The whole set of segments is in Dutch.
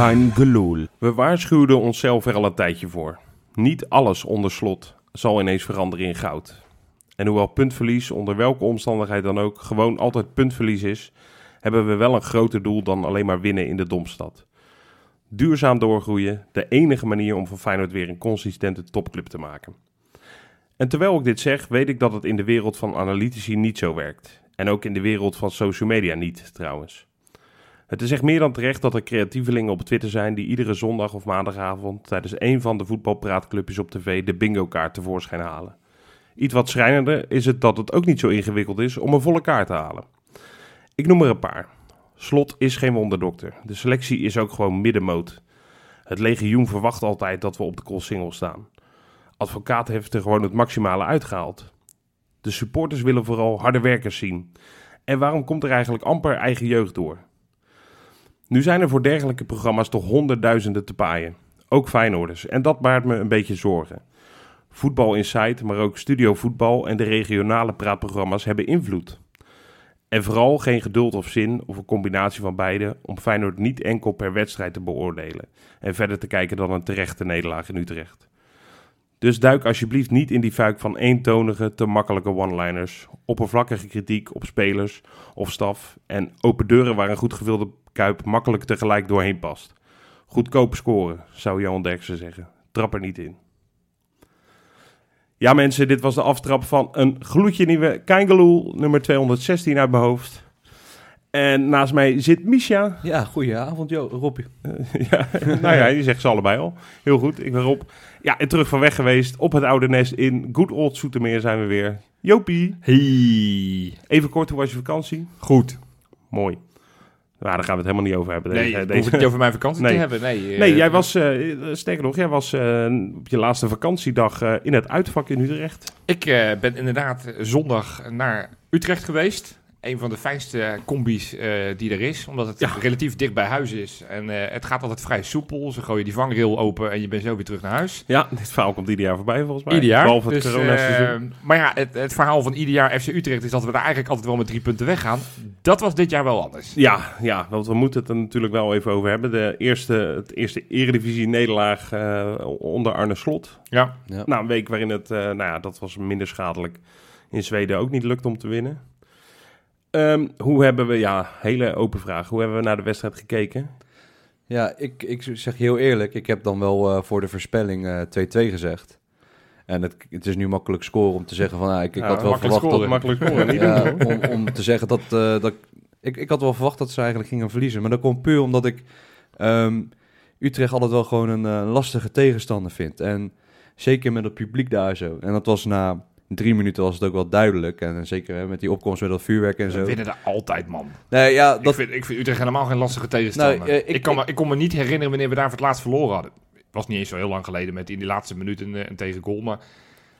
Geloel. We waarschuwden onszelf er al een tijdje voor. Niet alles onder slot zal ineens veranderen in goud. En hoewel puntverlies onder welke omstandigheid dan ook gewoon altijd puntverlies is, hebben we wel een groter doel dan alleen maar winnen in de Domstad. Duurzaam doorgroeien, de enige manier om van Feyenoord weer een consistente topclub te maken. En terwijl ik dit zeg, weet ik dat het in de wereld van analytici niet zo werkt. En ook in de wereld van social media niet, trouwens. Het is echt meer dan terecht dat er creatievelingen op Twitter zijn die iedere zondag of maandagavond tijdens een van de voetbalpraatclubjes op tv de bingo-kaart tevoorschijn halen. Iets wat schrijnender is het dat het ook niet zo ingewikkeld is om een volle kaart te halen. Ik noem er een paar. Slot is geen wonderdokter. De selectie is ook gewoon middenmoot. Het legioen verwacht altijd dat we op de koolsingel staan. Advocaat heeft er gewoon het maximale uitgehaald. De supporters willen vooral harde werkers zien. En waarom komt er eigenlijk amper eigen jeugd door? Nu zijn er voor dergelijke programma's toch honderdduizenden te paaien. Ook Feyenoorders. En dat baart me een beetje zorgen. Voetbal Insight, maar ook Studio Voetbal en de regionale praatprogramma's hebben invloed. En vooral geen geduld of zin, of een combinatie van beide, om Feyenoord niet enkel per wedstrijd te beoordelen. En verder te kijken dan een terechte nederlaag in Utrecht. Dus duik alsjeblieft niet in die fuik van eentonige, te makkelijke one-liners, oppervlakkige kritiek op spelers of staf en open deuren waar een goed gevulde kuip makkelijk tegelijk doorheen past. Goedkoop scoren, zou Johan Derksen zeggen. Trap er niet in. Ja mensen, dit was de aftrap van een gloedje nieuwe Kangaloo nummer 216 uit mijn hoofd. En naast mij zit Misha. Ja, goedenavond Jo, Robbie. ja, nou ja, die zegt ze allebei al. Heel goed, ik ben Rob. Ja, en terug van weg geweest op het oude nest in Good Old Soetermeer zijn we weer. Jopie. Hey. Even kort, hoe was je vakantie? Goed. Mooi. Nou, daar gaan we het helemaal niet over hebben. Nee, Deze, ik deze- hoef het niet over mijn vakantie Nee. te hebben. Nee, eh, Nee, jij was, eh, sterker nog, jij was eh, op je laatste vakantiedag in het uitvak in Utrecht. Ik ben inderdaad zondag naar Utrecht geweest. Een van de fijnste combi's eh, die er is. Omdat het Ja. relatief dicht bij huis is. En eh, het gaat altijd vrij soepel. Ze gooien die vangrail open en je bent zo weer terug naar huis. Ja, dit verhaal komt ieder jaar voorbij volgens mij. Ieder jaar. Behalve het Dus, eh, maar ja, het, het verhaal van ieder jaar FC Utrecht is dat we daar eigenlijk altijd wel met drie punten weggaan. Dat was dit jaar wel anders. Ja, ja, want we moeten het er natuurlijk wel even over hebben. De eerste, het eerste eredivisie-nederlaag eh, onder Arne Slot. Ja. Ja. Na een week waarin het, eh, nou ja, dat was minder schadelijk, in Zweden ook niet lukt om te winnen. Ehm, hoe hebben we, ja, hele open vraag. Hoe hebben we naar de wedstrijd gekeken? Ja, ik, ik zeg je heel eerlijk, ik heb dan wel eh, voor de voorspelling eh, 2-2 gezegd. En het, het is nu makkelijk scoren om te zeggen van, ah, ik, ik Ja, had wel verwacht scoren. dat... Makkelijk scoren, Ja, om, om te zeggen dat, eh, dat ik, ik had wel verwacht dat ze eigenlijk gingen verliezen. Maar dat komt puur omdat ik ehm, Utrecht altijd wel gewoon een eh, lastige tegenstander vind. En zeker met het publiek daar zo. En dat was na drie minuten was het ook wel duidelijk. En zeker hè, met die opkomst met dat vuurwerk en We zo. winnen er altijd, man. Nee, ja, dat, Ik, vind, ik vind Utrecht helemaal geen lastige tegenstander. Nou, eh, ik- ik, kan me, ik- kon me niet herinneren wanneer we daar voor het laatst verloren hadden. Was niet eens zo heel lang geleden met in die laatste minuut een, eh, een tegengoal. Maar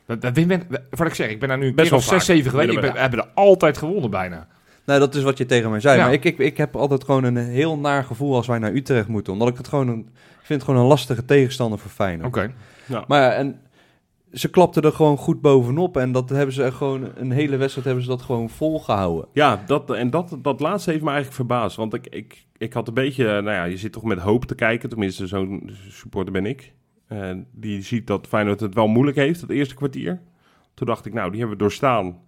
we, we winnen, we- wat ik zeg, ik ben daar nu Best wel wel 6, vaak 7 geweest. Ik winnen ben, we we hebben er altijd gewonnen bijna. Nou, dat is wat je tegen mij zei. Ja. Maar ik, ik, ik heb altijd gewoon een heel naar gevoel als wij naar Utrecht moeten. Omdat ik het gewoon een, ik vind het gewoon een lastige tegenstander voor Feyenoord. Oké. Maar ja, en ze klapten er gewoon goed bovenop. En dat hebben ze gewoon, een hele wedstrijd hebben ze dat gewoon volgehouden. Ja, dat, en dat, dat laatste heeft me eigenlijk verbaasd. Want ik, ik, ik had een beetje, nou ja, je zit toch met hoop te kijken. Tenminste, zo'n supporter ben ik. Eh, die ziet dat Feyenoord het wel moeilijk heeft, het eerste kwartier. Toen dacht ik, nou, die hebben we doorstaan.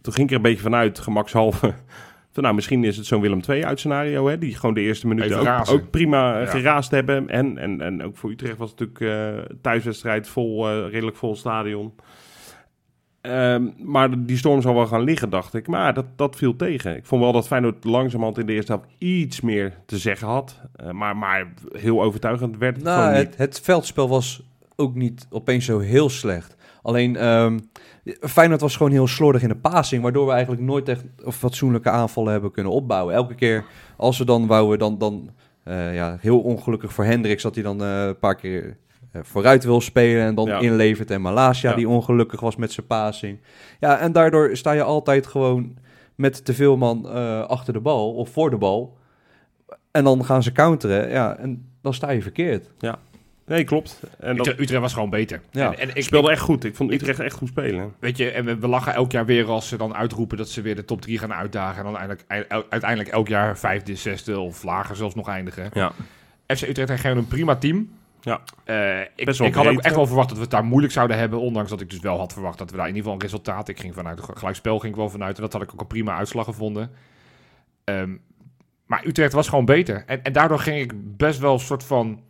Toen ging ik er een beetje vanuit, gemakshalve. Van, nou, misschien is het zo'n Willem II uit scenario, hè, die gewoon de eerste minuten ook, ook prima eh, Ja. geraast hebben. En, en, en ook voor Utrecht was het natuurlijk eh thuiswedstrijd vol, eh, redelijk vol stadion. Ehm, maar die storm zal wel gaan liggen, dacht ik. Maar dat, dat viel tegen. Ik vond wel dat Feyenoord langzamerhand in de eerste helft iets meer te zeggen had. Eh, maar, maar heel overtuigend werd het Nou, gewoon niet. het, het veldspel was ook niet opeens zo heel slecht. Alleen, ehm Feyenoord was gewoon heel slordig in de passing, waardoor we eigenlijk nooit echt of fatsoenlijke aanvallen hebben kunnen opbouwen. Elke keer als we dan wouden, dan, dan eh, ja, heel ongelukkig voor Hendricks dat hij dan eh, een paar keer eh, vooruit wil spelen en dan Ja. inlevert. En Malasia Ja. die ongelukkig was met zijn passing. Ja, en daardoor sta je altijd gewoon met te veel man achter de bal of voor de bal. En dan gaan ze counteren, ja, en dan sta je verkeerd. Nee, klopt. En dat Utrecht, was gewoon beter. Ja. En, en ik, speelde echt goed. Ik vond Utrecht echt goed spelen. Weet je, en we, we lachen elk jaar weer als ze dan uitroepen dat ze weer de top 3 gaan uitdagen. En dan uiteindelijk, uiteindelijk elk jaar vijfde, zesde of lager zelfs nog eindigen. Ja. FC Utrecht heeft gewoon een prima team. Ja. Eh, ik, ik had ook echt wel verwacht dat we het daar moeilijk zouden hebben. Ondanks dat ik dus wel had verwacht dat we daar in ieder geval een resultaat... Ik ging vanuit een gelijkspel ging ik wel vanuit. En dat had ik ook een prima uitslag gevonden. Ehm, maar Utrecht was gewoon beter. En, en daardoor ging ik best wel een soort van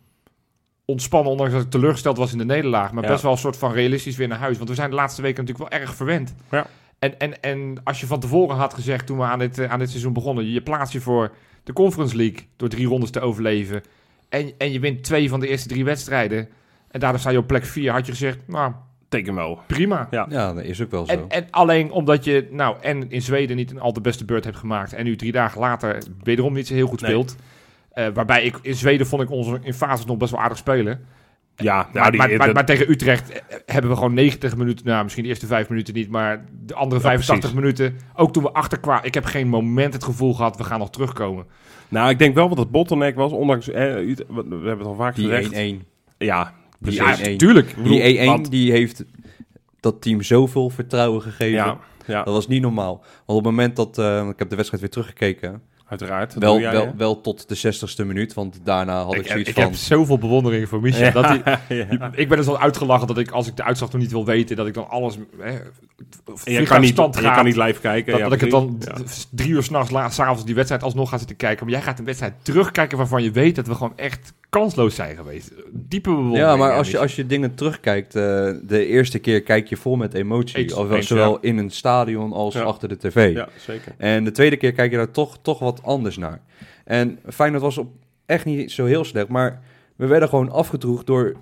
ontspannen. Ondanks dat ik teleurgesteld was in de nederlaag. Maar Ja. best wel een soort van realistisch weer naar huis. Want we zijn de laatste weken natuurlijk wel erg verwend. Ja. En, en, en als je van tevoren had gezegd toen we aan dit, eh, aan dit seizoen begonnen... je plaats je voor de Conference League door drie rondes te overleven... en, en je wint twee van de eerste drie wedstrijden... en daardoor sta je op plek vier, had je gezegd... nou, Teken wel. prima. Ja. Ja, dat is ook wel zo. En, en alleen omdat je nou en in Zweden niet een al de beste beurt hebt gemaakt... en nu drie dagen later wederom niet zo heel goed Nee. Eh, waarbij ik in Zweden vond ik ons in fases nog best wel aardig spelen... Ja, maar, nou, die, maar, maar, dat- maar tegen Utrecht eh, hebben we gewoon 90 minuten, nou misschien de eerste 5 minuten niet, maar de andere Ja, 85 precies. minuten, ook toen we achterkwamen, ik heb geen moment het gevoel gehad, we gaan nog terugkomen. nou, ik denk wel wat het bottleneck was, ondanks... Eh, we hebben het al vaak Die 1-1. gezegd. Ja, Die precies. 1-1. tuurlijk. Die 1-1 want- die heeft dat team zoveel vertrouwen gegeven. Ja, ja, Dat was niet normaal. Want op het moment dat... eh, ik heb de wedstrijd weer teruggekeken. Uiteraard. Dat Wel, jij, wel, wel tot de 60ste minuut. Want daarna had ik, ik, zoiets ik van... heb zoveel bewondering voor Michel. Dat hij, ja. Ik ben dus al uitgelachen dat ik, als ik de uitslag nog niet wil weten, dat ik dan alles hè, En je kan, niet, je kan niet live kijken. Dat, ja, dat ik het dan drie uur s'nachts, s'avonds die wedstrijd alsnog ga zitten kijken. Maar jij gaat een wedstrijd terugkijken waarvan je weet dat we gewoon echt kansloos zijn geweest. Diepe bewondering. Ja, maar als je, als je dingen terugkijkt, eh, de eerste keer kijk je vol met emotie. Eens, eens, zowel ja. in een stadion als Ja. achter de tv. Ja, zeker. En de tweede keer kijk je daar toch, toch wat anders naar. En Feyenoord was op echt niet zo heel slecht, maar we werden gewoon afgedroegd door,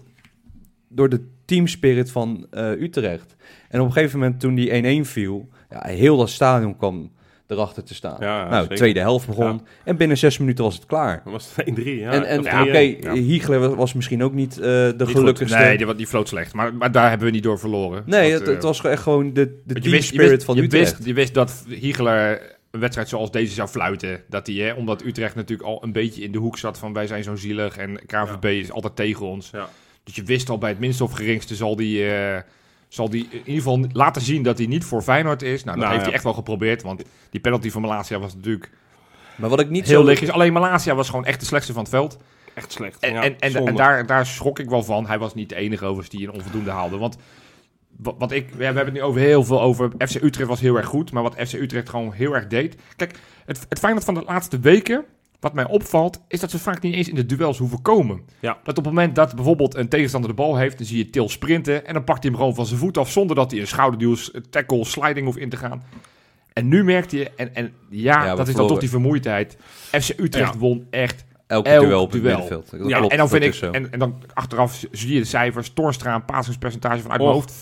door de teamspirit van eh, Utrecht. En op een gegeven moment toen die 1-1 viel, ja, heel dat stadion kwam erachter te staan. Ja, ja, nou, zeker. tweede helft begon en binnen zes minuten was het klaar. Dan was het 1-3, ja. en en Of oké, 3-1. ja. Hiegler was- was misschien ook niet eh, de Niet gelukkigste. goed. Nee, die, die floot slecht. Maar, maar daar hebben we niet door verloren. Nee, Dat, het, eh, het was echt gewoon de, de team wist, je spirit wist, van je Utrecht. Wist, je wist dat Hiegler een wedstrijd zoals deze zou fluiten. Dat hij, hè, omdat Utrecht natuurlijk al een beetje in de hoek zat van wij zijn zo zielig en KNVB is altijd tegen ons. Ja. Dus je wist al bij het minste of geringste zal die, eh, zal die in ieder geval laten zien dat hij niet voor Feyenoord is. Nou, dat Nou, heeft ja. hij echt wel geprobeerd, want die penalty van Malasia was natuurlijk Maar wat ik niet heel zo... lichtjes. Alleen Malasia was gewoon echt de slechtste van het veld. Echt slecht. En, ja, en, en, en daar, daar schrok ik wel van. Hij was niet de enige overigens die een onvoldoende haalde. Want wat ik, ja, we hebben het nu over heel veel over. FC Utrecht was heel erg goed. Maar wat FC Utrecht gewoon heel erg deed. Kijk, het, het Feyenoord van de laatste weken. Wat mij opvalt, is dat ze vaak niet eens in de duels hoeven komen. Ja. Dat op het moment dat bijvoorbeeld een tegenstander de bal heeft, dan zie je Til sprinten. En dan pakt hij hem gewoon van zijn voet af. Zonder dat hij een schouderduw, tackle, sliding hoeft in te gaan. En nu merkte je, en, en ja, dat is dan toch die vermoeidheid. FC Utrecht Ja. won echt Elk, Elk duel op het duel. middenveld. Dat ja, klopt, en dan vind ik, en, en dan achteraf zie je de cijfers. Torstra een pasingspercentage van uit mijn hoofd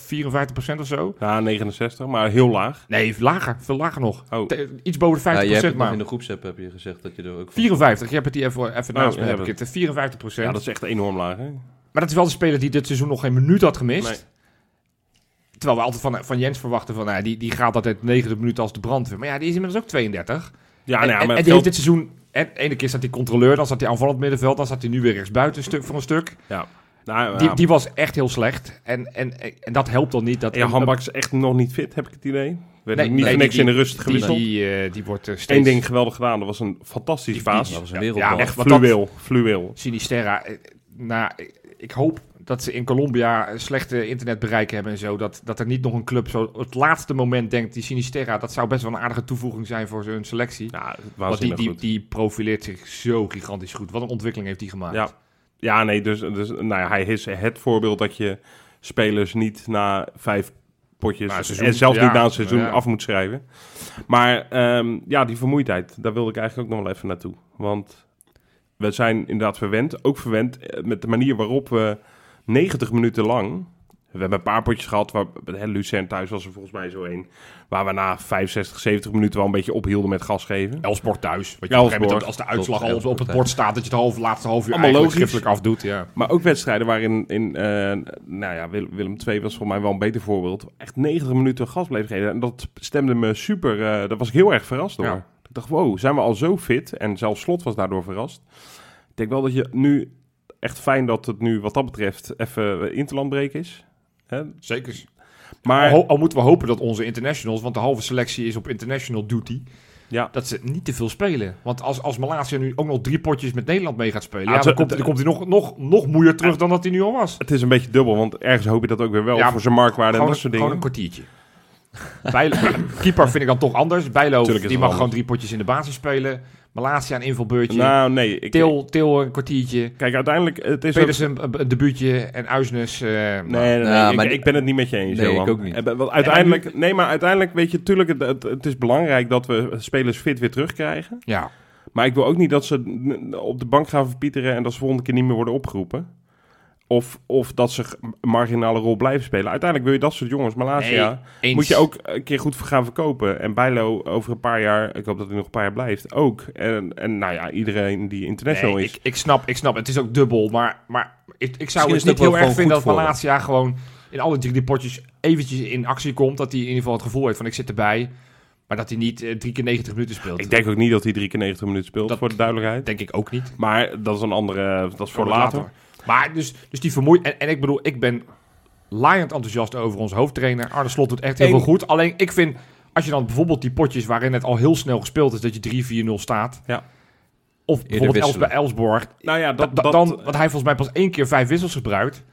54% of zo. Ja, 69, maar heel laag. Nee, lager, veel lager nog. Oh, Te- iets boven de 50% Ja, je hebt het nog maar. in de groepsapp heb je gezegd dat je er ook van... 54, je hebt het hier even, even Oh, naast me, ja, heb ik het. 54%. ja, dat is echt enorm laag, hè? Maar dat is wel de speler die dit seizoen nog geen minuut had gemist. Nee. Terwijl we altijd van, van Jens verwachten van, nou, die, die gaat altijd 90 minuten als de brandweer. Maar ja, die is inmiddels ook 32. Ja, en, nou ja, maar en die heeft dit seizoen... En de ene keer staat hij controleur, dan staat hij aanvallend middenveld, dan staat hij nu weer rechtsbuiten een stuk voor een stuk. Ja. Nou, ja. Die, die was echt heel slecht. En, en, en dat helpt dan niet. Dat ja, Handbak is echt nog niet fit, heb ik het idee. Werd Nee, niet nee, niks die- in de rust die, gewisseld. die, eh, die wordt eh, steeds... Eén ding geweldig gedaan, dat was een fantastische Die- paas. Dat was een wereldbal. ja, echt fluweel, fluweel. Sinisterra. eh, Nou, ik hoop dat ze in Colombia slechte internetbereik hebben en zo. Dat, dat er niet nog een club zo het laatste moment denkt... die Sinisterra, dat zou best wel een aardige toevoeging zijn voor hun selectie. Ja, Want die, die, die profileert zich zo gigantisch goed. Wat een ontwikkeling heeft die gemaakt. Ja. Ja, nee, dus, dus nou ja, hij is het voorbeeld dat je spelers niet na vijf potjes seizoen, en zelfs ja, niet na een seizoen ja. af moet schrijven. Maar ehm, ja, die vermoeidheid, daar wilde ik eigenlijk ook nog wel even naartoe. Want we zijn inderdaad verwend, ook verwend eh, met de manier waarop we 90 minuten lang... We hebben een paar potjes gehad, waar, hè, Lucerne thuis was er volgens mij zo één... waar we na 65, 70 minuten wel een beetje ophielden met gas geven. Elfsport thuis. Wat je Elfsport. op een gegeven moment, als de uitslag al op, op het bord staat... dat je het half, laatste half uur Allemaal eigenlijk schriftelijk afdoet. Ja. Maar ook wedstrijden waarin in, eh, nou ja, Willem, Willem II was voor mij wel een beter voorbeeld. Echt 90 minuten gas bleef geven. En dat stemde me super. eh daar was ik heel erg verrast door. Ja. Ik dacht, wow, zijn we al zo fit? En zelfs Slot was daardoor verrast. Ik denk wel dat je nu echt fijn dat het nu wat dat betreft even interlandbreek is. Hè? Zeker. Maar Al, al moeten we hopen dat onze internationals... want de halve selectie is op international duty... Ja. dat ze niet te veel spelen. Want als, als Malaysia nu ook nog drie potjes met Nederland mee gaat spelen, Ja, dan, komt, dan komt hij nog, nog, nog moeier terug dan dat hij nu al was. Het is een beetje dubbel, want ergens hoop je dat ook weer wel Ja, voor zijn marktwaarde en Gewoon, dat soort gewoon dingen. een kwartiertje. Bijlo, keeper vind ik dan toch anders. Bijlo die mag gewoon drie potjes in de basis spelen. Malaysia een invalbeurtje. Nou, nee. Ik, Til, Til een kwartiertje. Kijk, uiteindelijk, het is ook... Pedersen een, een debuutje. En Uisnes... eh, Nee, nee, nee, ik, maar- ik ben het niet met je eens, Nee, Johan. ik ook niet. Eh, want uiteindelijk, nee, maar uiteindelijk, weet je, tuurlijk, het, het, het is belangrijk dat we spelers fit weer terugkrijgen. ja. Maar ik wil ook niet dat ze op de bank gaan verpieteren en dat ze volgende keer niet meer worden opgeroepen. Of, of dat ze een marginale rol blijven spelen. Uiteindelijk wil je dat soort jongens, Malaysia, Nee, eens. moet je ook een keer goed gaan verkopen. En Bijlo over een paar jaar, ik hoop dat hij nog een paar jaar blijft, ook. En, en nou ja, iedereen die international Nee, is. ik, ik snap, ik snap. Het is ook dubbel. Maar, maar ik, ik zou Misschien het niet heel erg vinden dat Malaysia gewoon in alle drie die potjes eventjes in actie komt. Dat hij in ieder geval het gevoel heeft van ik zit erbij. Maar dat hij niet eh, drie keer 90 minuten speelt. Ik denk ook niet dat hij drie keer 90 minuten speelt, Dat- voor de duidelijkheid. denk ik ook niet. Maar dat is een andere, dat is voor Voor later. Maar dus, dus die vermoeid. En, en ik bedoel, ik ben laaiend enthousiast over onze hoofdtrainer. Arne Slot doet echt heel veel goed. Alleen ik vind, als je dan bijvoorbeeld die potjes waarin het al heel snel gespeeld is, dat je 3-4-0 staat. Ja. Of bijvoorbeeld Els bij Elsborg. Nou ja, dat, Da- dat, dan, want hij volgens mij pas één keer vijf wissels gebruikt.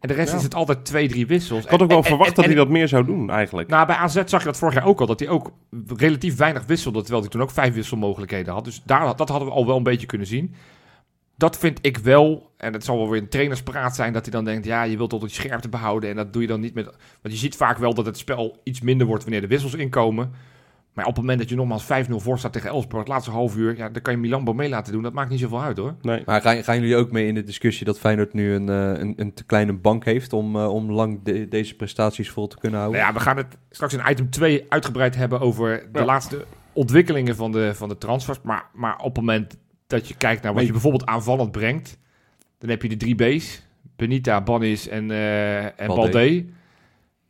En de rest Ja. is het altijd twee, drie wissels. ik had ook wel verwacht dat hij dat. dat meer zou doen, eigenlijk. Nou, bij AZ zag je dat vorig jaar ook al, dat hij ook relatief weinig wisselde, terwijl hij toen ook vijf wisselmogelijkheden had. Dus daar, dat hadden we al wel een beetje kunnen zien. Dat vind ik wel, en het zal wel weer een trainerspraat zijn, dat hij dan denkt, ja, je wilt tot die scherpte behouden en dat doe je dan niet met... Want je ziet vaak wel dat het spel iets minder wordt wanneer de wissels inkomen. Maar op het moment dat je nogmaals 5-0 voor staat tegen Elfsborg, het laatste half uur, ja, dan kan je Milambo mee laten doen. Dat maakt niet zoveel uit, hoor. Nee. Maar gaan, gaan jullie ook mee in de discussie dat Feyenoord nu een, eh, een, een te kleine bank heeft om, eh, om lang de- deze prestaties vol te kunnen houden? Nou ja, we gaan het straks in item 2 uitgebreid hebben over de Ja. laatste ontwikkelingen van de, van de transfers. Maar, maar op het moment dat je kijkt naar wat je bijvoorbeeld aanvallend brengt, dan heb je de drie B's. Benita, Banis en, eh en Balde. Balde.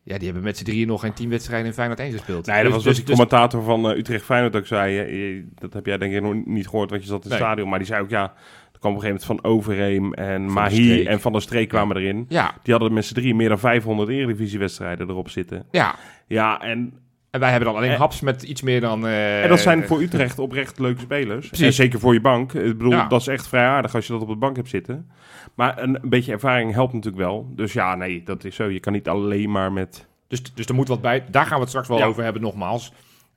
Ja, die hebben met z'n drieën nog geen tien wedstrijden in Feyenoord 1 gespeeld. Nee, dat Dus- was dus- dus die dus- commentator van eh, Utrecht Feyenoord ook zei. je- dat heb jij denk ik nog niet gehoord, want je zat in het Nee. stadion. Maar die zei ook, ja, er kwam op een gegeven moment van Overheem en de Mahi en Van der Streek kwamen erin. Ja, Die hadden met z'n drie meer dan 500 Eredivisiewedstrijden erop zitten. ja. Ja, en, En wij hebben dan alleen Eh, Haps met iets meer dan... eh, en dat zijn voor Utrecht oprecht leuke spelers. Precies. En zeker voor je bank. Ik bedoel, Ja. dat is echt vrij aardig als je dat op de bank hebt zitten. Maar een, een beetje ervaring helpt natuurlijk wel. Dus ja, nee, dat is zo. Je kan niet alleen maar met... Dus, dus er moet wat bij. Daar gaan we het straks wel Ja. over hebben, nogmaals.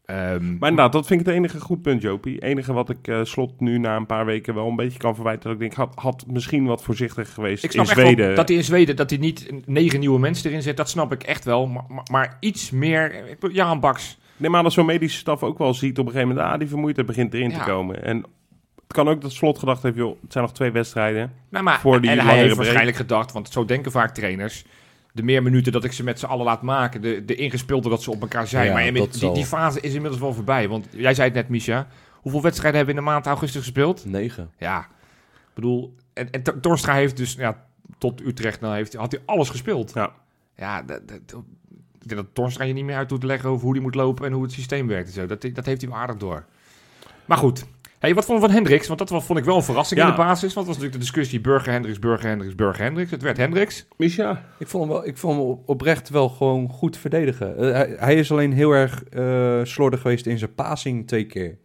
Ehm, Maar inderdaad, dat vind ik het enige goed punt, Jopie. enige wat ik eh, slot nu na een paar weken wel een beetje kan verwijten. Dat ik denk, had, had misschien wat voorzichtig geweest Ik snap in echt wel Zweden. dat hij in Zweden dat hij niet negen nieuwe mensen erin zet. Dat snap ik echt wel. Maar, maar, maar iets meer. bedoel, Jan Baks. Nee, maar dat zo'n medische staf ook wel ziet op een gegeven moment... ah, die vermoeidheid begint erin Ja. te komen. En het kan ook dat slot gedacht heeft... joh, het zijn nog twee wedstrijden. Nou, maar, Voor die en hij heeft break. waarschijnlijk gedacht, want zo denken vaak trainers. De meer minuten dat ik ze met z'n allen laat maken, de, de ingespeelde dat ze op elkaar zijn. Ja, maar inmi- dat die, zal. die fase is inmiddels wel voorbij. Want jij zei het net, Misha. Hoeveel wedstrijden hebben we in de maand augustus gespeeld? Negen. Ja, ik bedoel. En, en Tor- Torstra heeft dus ja, tot Utrecht nou heeft, had hij alles gespeeld. Ja. Ja, dat, dat, dat- ik denk dat Torstra je niet meer uit doet leggen over hoe die moet lopen en hoe het systeem werkt en zo. Dat, dat heeft hij wel aardig door. Maar goed. Hey, wat vonden we van Hendricks? Want dat was- vond ik wel een verrassing Ja. in de basis. Want het was natuurlijk de discussie Burger Hendricks, Burger Hendricks, Burger Hendricks. Het werd Hendricks. Misha? Ik vond hem, wel, ik vond hem op- oprecht wel gewoon goed verdedigen. Eh, hij, hij is alleen heel erg eh, slordig geweest in zijn passing twee keer.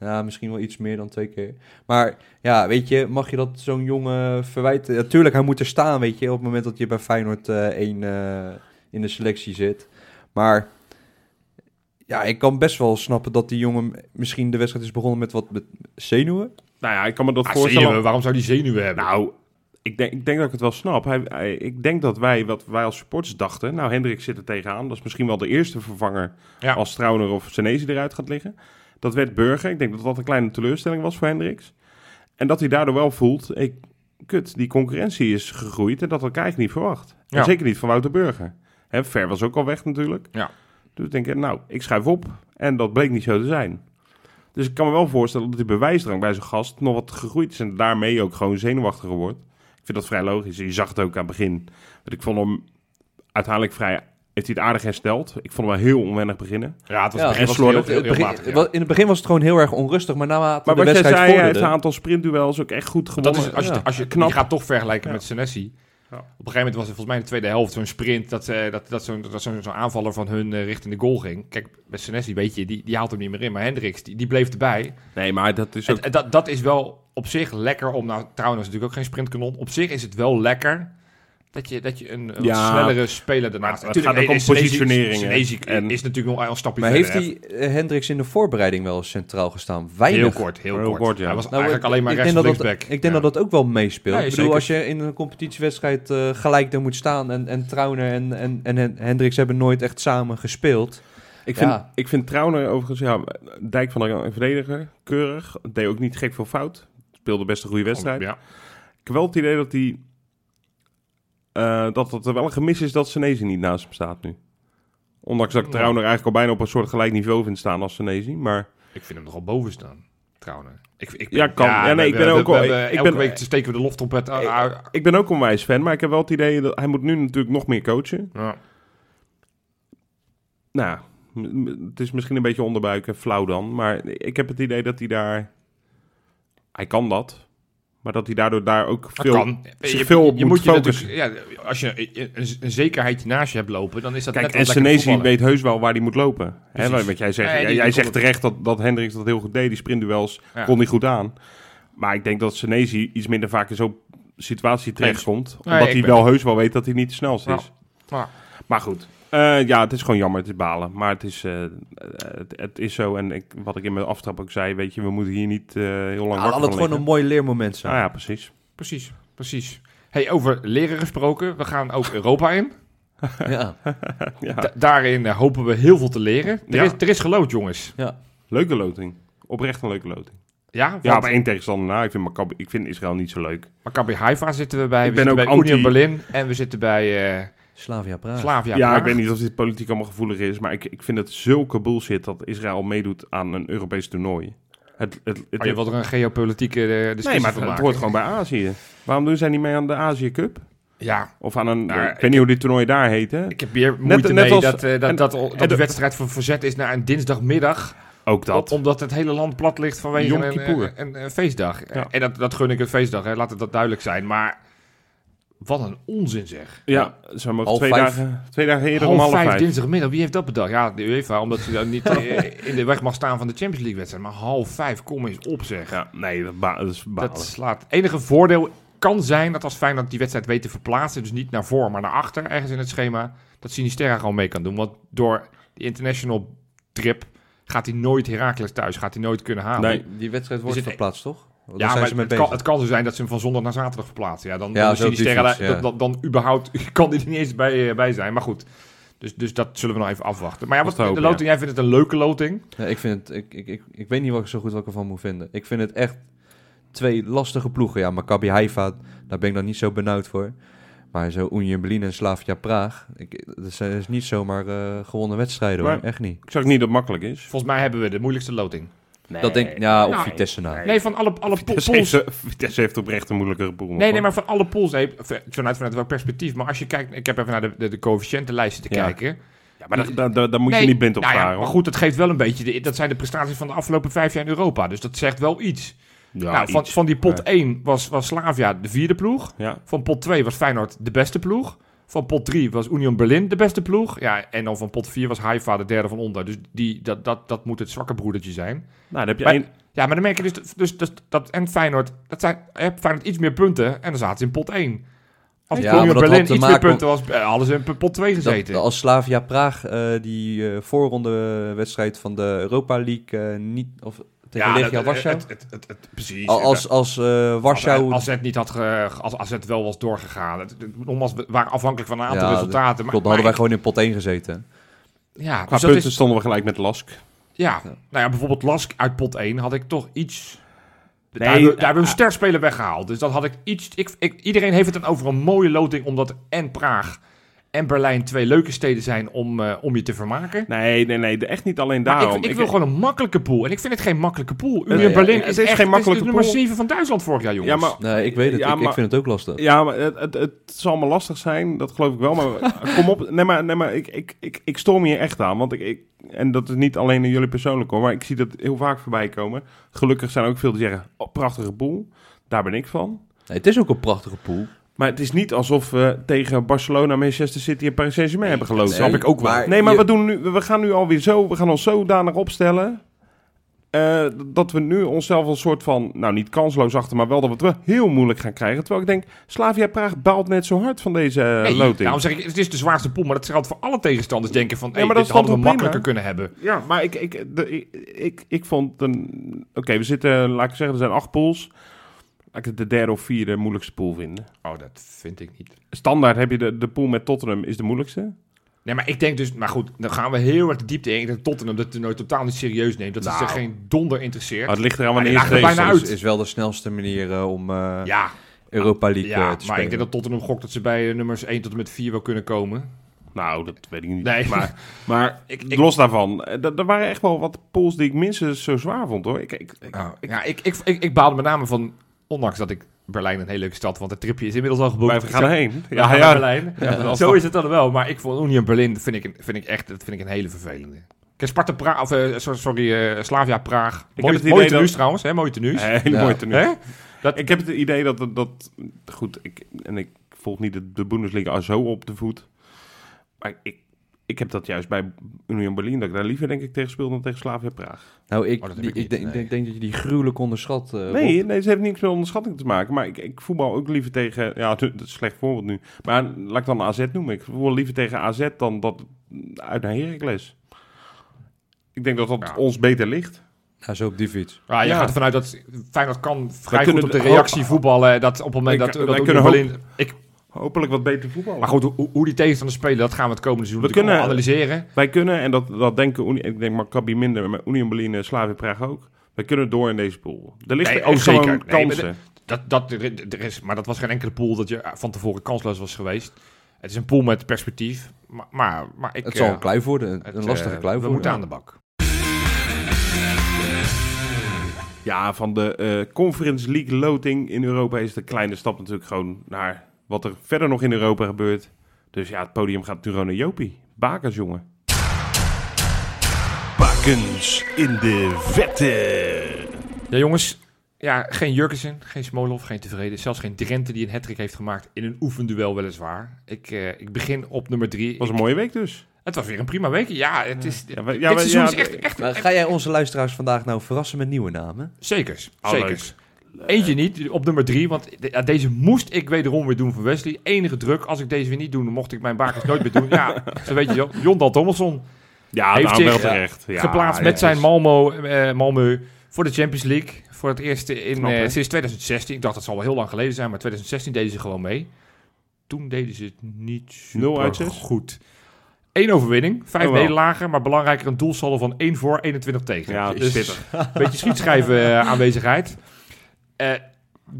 Ja, misschien wel iets meer dan twee keer. Maar ja, weet je, mag je dat zo'n jongen verwijten? Natuurlijk, hij moet er staan, weet je, op het moment dat je bij Feyenoord eh één eh, in de selectie zit. Maar ja, ik kan best wel snappen dat die jongen misschien de wedstrijd is begonnen met wat met zenuwen. Nou ja, ik kan me dat Ah, voorstellen. zenuwen, waarom zou die zenuwen hebben? Nou, ik denk, ik denk dat ik het wel snap. Hij, hij- ik denk dat wij, wat wij als supporters dachten... Nou, Hendrik zit er tegenaan. Dat is misschien wel de eerste vervanger... Ja. als Trauner of Senezi eruit gaat liggen. Dat werd Burger. Ik denk dat dat een kleine teleurstelling was voor Hendricks. En dat hij daardoor wel voelt... Ik, kut, die concurrentie is gegroeid... en dat had ik eigenlijk niet verwacht. Ja. En zeker niet van Wouter Burger. Hè, Ver was ook al weg natuurlijk. Ja. Dus ik denk, nou, ik schuif op. En dat bleek niet zo te zijn. Dus ik kan me wel voorstellen dat die bewijsdrang bij zijn gast nog wat gegroeid is. En daarmee ook gewoon zenuwachtiger wordt. Ik vind dat vrij logisch. Je zag het ook aan het begin. Want ik vond hem uiteindelijk vrij... Heeft hij het aardig hersteld. Ik vond hem wel heel onwennig beginnen. ja, het was Ja, het was heel, heel, heel matig, ja. In het begin was het gewoon heel erg onrustig, maar naarmate Maar de wat jij wedstrijd zei, hij vorderde... heeft een aantal sprintduels ook echt goed Dat gewonnen. is, als je, Ja, als je, knap. je gaat toch vergelijken Ja. met Senesi. Op een gegeven moment was het volgens mij in de tweede helft zo'n sprint dat, eh, dat, dat zo'n dat zo'n zo'n aanvaller van hun eh, richting de goal ging. Kijk, bij Senesi weet je, die, die haalt hem niet meer in. Maar Hendricks, die, die bleef erbij. Nee, maar dat is ook... en dat, dat is wel op zich lekker om, nou trouwens is natuurlijk ook geen sprintkanon. Op zich is het wel lekker dat je, dat je een, een Ja, snellere speler daarnaast maar het Tuurlijk, gaat ook om Senesi- positionering, hè. Senesi En- is natuurlijk nog een stapje Maar heeft hij eh, Hendricks in de voorbereiding wel centraal gestaan? Heel Weinig. kort, heel, Heel kort. kort, ja. Hij was Nou, eigenlijk ik- alleen maar rechts denk of dat dat, linksback. Ik denk Ja. dat dat ook wel meespeelt. Ik bedoel, zeker. als je in een competitiewedstrijd eh, gelijk daar moet staan en, en Trauner en, en, en Hen- Hendricks hebben nooit echt samen gespeeld. Ik vind, Ja. ik vind Trauner overigens, ja, Dijk van een verdediger, keurig. Deed ook niet gek veel fout. Speelde best een goede wedstrijd. Ja. Ik heb wel het idee dat hij... eh, dat het er wel een gemis is dat Senezi niet naast hem staat nu. Ondanks dat ik Ja. Trauner eigenlijk al bijna op een soort gelijk niveau vind staan als Senezi. Maar Ik vind hem nogal boven staan, trouwens. Ik, ik Ja, kan. Ja, nee, we- ik ben ook ik elke ben- week steken we de loftrompet uit. uit- ik ben ook een wijs fan, maar ik heb wel het idee dat hij moet nu natuurlijk nog meer coachen. Ja. Nou, het is misschien een beetje onderbuik en flauw dan, maar ik heb het idee dat hij daar... Hij kan dat, maar dat hij daardoor daar ook veel... kan. zich veel op moet je focussen. Ja, als je een, zekerheidje naast je hebt lopen, dan is dat Kijk, net en Senesi weet heus wel waar hij moet lopen. Hè, wat jij zegt, jij, zegt terecht dat, dat Hendricks dat heel goed deed. Die sprintduels Ja. kon hij goed aan. Maar ik denk dat Senesi iets minder vaak in zo'n situatie terechtkomt. Omdat hij wel heus wel weet dat hij niet de snelste is. Maar goed, Eh, ja, het is gewoon jammer. Het is balen. Maar het is, eh, het, het is zo. En ik, wat ik in mijn aftrap ook zei, weet je, we moeten hier niet eh, heel lang Ja, wakker het gewoon liggen. een mooi leermoment zijn. Ah ja, precies. Precies, precies. Hey, over leren gesproken, we gaan ook Europa in. Ja. ja. Da- daarin hopen we heel veel te leren. Er, Ja. is, er is gelood, jongens. Leuke loting. Oprecht een leuke loting. Ja, Ja, maar één tegenstander na. Ik vind, Maccabi, ik vind Israël niet zo leuk. Maccabi Haifa zitten we bij. Ik we ben zitten ook bij Union Berlin. En we zitten bij eh Slavia Praag. Slavia Ja, Praag. ik weet niet of dit politiek allemaal gevoelig is, maar ik, ik vind het zulke bullshit dat Israël meedoet aan een Europees toernooi. Het, het, het, Oh, je wilt er een geopolitieke eh, discussie nee, maar het, het hoort gewoon bij Azië. Waarom doen zij niet mee aan de Azië Cup? Ja, Of aan een, Nou, ik weet niet hoe dit toernooi daar heet, hè? ik heb hier moeite net mee als- dat, eh, dat, en- dat, dat, en de wedstrijd van verzet is naar een dinsdagmiddag. Ook dat. Omdat het hele land plat ligt vanwege Yom een, een, een, een feestdag. Ja. En dat, dat gun ik een feestdag, hè. laat het dat duidelijk zijn. Maar wat een onzin zeg. ja, ze mogen Half twee vijf. dagen, twee dagen eerder Half om half vijf, vijf. dinsdagmiddag, wie heeft dat bedacht? Ja, de UEFA, omdat hij dan niet eh, in de weg mag staan van de Champions League wedstrijd. Maar half vijf, kom eens op zeg. Ja, nee, dat, ba- dat is balen. Dat slaat. Het enige voordeel kan zijn dat als Feyenoord die wedstrijd weet te verplaatsen, dus niet naar voor, maar naar achter, ergens in het schema, dat Sinisterra gewoon mee kan doen. Want door die international trip gaat hij nooit Heracles thuis, gaat hij nooit kunnen halen. Nee. Die wedstrijd wordt verplaatst, toch? Ja, zijn maar ze mee het kan, het kan zo zijn dat ze hem van zondag naar zaterdag verplaatsen. Ja, dan, Ja, dan is diffuus, ja. dan, dan, dan überhaupt kan hij er niet eens bij, eh, bij zijn. Maar goed, dus, dus dat zullen we nog even afwachten. Maar ja, wat, is de loting, jij vindt het een leuke loting? Ja, ik, vind het, ik, ik, ik, ik weet niet wat ik zo goed wat ik ervan moet vinden. Ik vind het echt twee lastige ploegen. Ja, Maccabi Haifa, daar ben ik dan niet zo benauwd voor. Maar zo Union Berlin en Slavia Praag, ik, dat dus niet zomaar eh, gewonnen wedstrijden hoor. Maar- Echt niet. Ik zag niet dat het makkelijk is. Volgens mij hebben we de moeilijkste loting. Dat denk ja, op Nou, Vitesse na. Nee, van alle, alle Vitesse pools. heeft, Vitesse heeft oprecht een moeilijkere pool. nog, Nee, nee, maar van alle pools. Nee, vanuit, vanuit welk perspectief. Maar als je kijkt, ik heb even naar de, de, de coëfficiëntenlijsten te Ja. kijken. Ja, maar daar, daar, daar, daar moet je Nee, niet blind op nou ja. Maar goed, dat geeft wel een beetje. De, dat zijn de prestaties van de afgelopen vijf jaar in Europa. Dus dat zegt wel iets. Ja, nou, van, iets. van die pot Ja. 1 was, was Slavia de vierde ploeg. Ja. Van pot 2 was Feyenoord de beste ploeg. Van pot 3 was Union Berlin de beste ploeg. Ja, en dan van pot 4 was Haifa de derde van onder. Dus die, dat, dat, dat moet het zwakke broedertje zijn. Nou, dan heb je Maar- één... Ja, maar dan merk je dus, dus, dus dat en Feyenoord, dat zijn, je hebt Feyenoord iets meer punten en dan zaten ze in pot 1. Als Ja, Union Berlin iets meer punten was, eh, hadden ze in pot 2 Dat, gezeten. als Slavia Praag eh, die eh voorronde wedstrijd van de Europa League eh, niet... Of, tegen Legia dat- Warschau? het- het- het- het- Precies. Al- als als eh, Warschau... Als, als het niet had, ge- als, als het wel was doorgegaan. Het, het- nogmaals, we waren afhankelijk van een aantal Ja, resultaten. Maar, Klopt, dan hadden wij gewoon in pot 1 gezeten. Ja, Qua dus dat punten is, stonden we gelijk met Lask. ja. Nou ja, bijvoorbeeld Lask uit pot 1 had ik toch iets... Nee, daar, hebben we- daar hebben we eh, een sterspeler weggehaald. Dus dat had ik iets... Ik, ik, iedereen heeft het dan over een mooie loting, omdat en Praag en Berlijn twee leuke steden zijn om, eh, om je te vermaken. Nee, nee, nee. de- Echt niet alleen Maar daarom. ik, ik wil gewoon een makkelijke pool. En ik vind het geen makkelijke pool. Union ja, Berlin het is, is echt, geen makkelijke nummer pool. 7 van Duitsland vorig jaar, jongens. Ja, maar Nee, ik weet het. Ja, ik, ik maar- vind het ook lastig. Ja, maar het, het, het zal allemaal lastig zijn, dat geloof ik wel. Maar kom op, nee, maar, nee, maar ik, ik, ik, ik stoor me hier echt aan. Want ik, ik, en dat is niet alleen in jullie persoonlijk hoor, maar ik zie dat heel vaak voorbij komen. Gelukkig zijn er ook veel die zeggen, oh, prachtige pool, daar ben ik van. Nee, het is ook een prachtige pool. Maar het is niet alsof we tegen Barcelona, Manchester City en Paris Saint-Germain hebben gelopen. snap ik ook wel. Nee, maar je- we, doen nu, we gaan nu alweer zo, we gaan ons zodanig opstellen. eh, dat we nu onszelf een soort van, nou niet kansloos achter, maar wel dat we het wel heel moeilijk gaan krijgen. Terwijl ik denk, Slavia Praag baalt net zo hard van deze eh, Nee, loting. daarom zeg ik, het is de zwaarste pool, maar dat geldt voor alle tegenstanders denken van, Ja, hey, maar dat dit hadden we makkelijker kunnen hebben. Ja, maar ik, ik, de, ik, ik, ik vond een... Oké, we zitten, laat ik zeggen, er zijn acht pools. Laat ik het de derde of vierde moeilijkste pool vinden. Oh, dat vind ik niet. Standaard heb je de, de pool met Tottenham is de moeilijkste. Nee, maar ik denk dus, maar goed, dan gaan we heel erg de diepte in. Ik denk dat Tottenham dat toernooi totaal niet serieus neemt. Dat Nou. zich geen donder interesseert. Oh, het ligt Maar er geweest bijna is. uit. is wel de snelste manier eh, om eh, ja, Europa League ja eh, maar te spelen. ik denk dat Tottenham gokt dat ze bij nummers 1 tot en met 4 wel kunnen komen. Nou, dat weet ik niet. Nee. Maar, maar Ik- ik- los daarvan, er waren echt wel wat pools die ik minstens zo zwaar vond hoor. Ik, ik, ik- Nou, ja, ik, ik, ik, ik baalde met name van, ondanks dat ik Berlijn een hele leuke stad, want het tripje is inmiddels al geboekt. wij gaan erheen. Ja, Ja. Berlijn. Ja, Zo is het dan wel. Maar ik vond Union Berlin vind ik, een- vind ik echt dat vind ik een hele vervelende. Kijk, Sparta Praag, of eh, so- sorry, eh, Slavia Praag. heb Mooi, het idee mooie dat- tenues trouwens, hè? Mooie tenues. Hele Ja. mooie tenue. Hè? Dat, Ik heb het idee dat, dat, dat goed, ik, en ik volg niet de, de Bundesliga zo op de voet. Maar ik, ik heb dat juist bij Union Berlin, dat ik daar liever denk ik tegen speel dan tegen Slavia Praag. Nou, ik, Oh, die- ik niet, denk, nee. denk, denk dat je die gruwelijk onderschat. eh. Nee, nee, ze heeft niks met onderschatting te maken. Maar ik, ik voetbal ook liever tegen, ja, dat is een slecht voorbeeld nu. Maar laat ik dan AZ noemen. Ik voetbal liever tegen AZ dan dat uit naar Heracles. Ik denk dat dat Ja. ons beter ligt. Ja, zo op die fiets. ja, je Ja. gaat ervan uit dat Feyenoord kan vrij goed op de reactie voetballen. Dat op het moment dat, dat wij Union kunnen Berlin... Ik, Hopelijk wat beter voetballen. maar goed, hoe, hoe die tegenstanders spelen, dat gaan we het komende seizoen We kunnen- analyseren. Wij kunnen, en dat, dat denken, ik denk Maccabi minder, maar Union Berlin en Slavia Praag ook. Wij kunnen door in deze pool. Er ligt Nee, oh, zeker. gewoon Nee, maar. Dat, dat, er, er is, maar dat was geen enkele pool dat je van tevoren kansloos was geweest. Het is een pool met perspectief. Maar, maar, maar ik... Het zal eh, een klui worden, een, het, een lastige eh, klui We worden. moeten aan de bak. Ja, van de eh, Conference League loting in Europa is de kleine stap natuurlijk gewoon naar wat er verder nog in Europa gebeurt. Dus ja, het podium gaat natuurlijk naar Jopie. Bakers, jongen. Bakens in de vette. Ja, jongens. Ja, geen Jurgensen, geen Smolov, geen tevreden. Zelfs geen Drenthe die een hattrick heeft gemaakt in een oefenduel weliswaar. Ik, eh, ik begin op nummer drie. Het was een Ik- mooie week dus. het was weer een prima week. Ja, het is... Ja, dit ja, ja, is echt... echt, Maar echt- ga jij onze luisteraars vandaag nou verrassen met nieuwe namen? Zekers, Oh, zekers. Eentje niet, op nummer drie, want deze moest ik wederom weer doen voor Wesley. Enige druk, als ik deze weer niet doe, dan mocht ik mijn bakens nooit meer doen. Ja, zo weet je, Jo- Jondal Thomasson. Ja, Heeft nou, wel zich, terecht. Ja, geplaatst ja, met zijn Malmo, eh, Malmö voor de Champions League. Voor het eerst in, Knap, eh, sinds 2016. Ik dacht dat zal wel heel lang geleden zijn, maar 2016 deden ze gewoon mee. Toen deden ze het niet super Nul uit zes? goed. Eén overwinning, vijf Oh, wel. nederlagen, maar belangrijker een doelsaldo van 1 voor, 21 tegen. Ja, dus een beetje schietschrijven eh, aanwezigheid. Eh,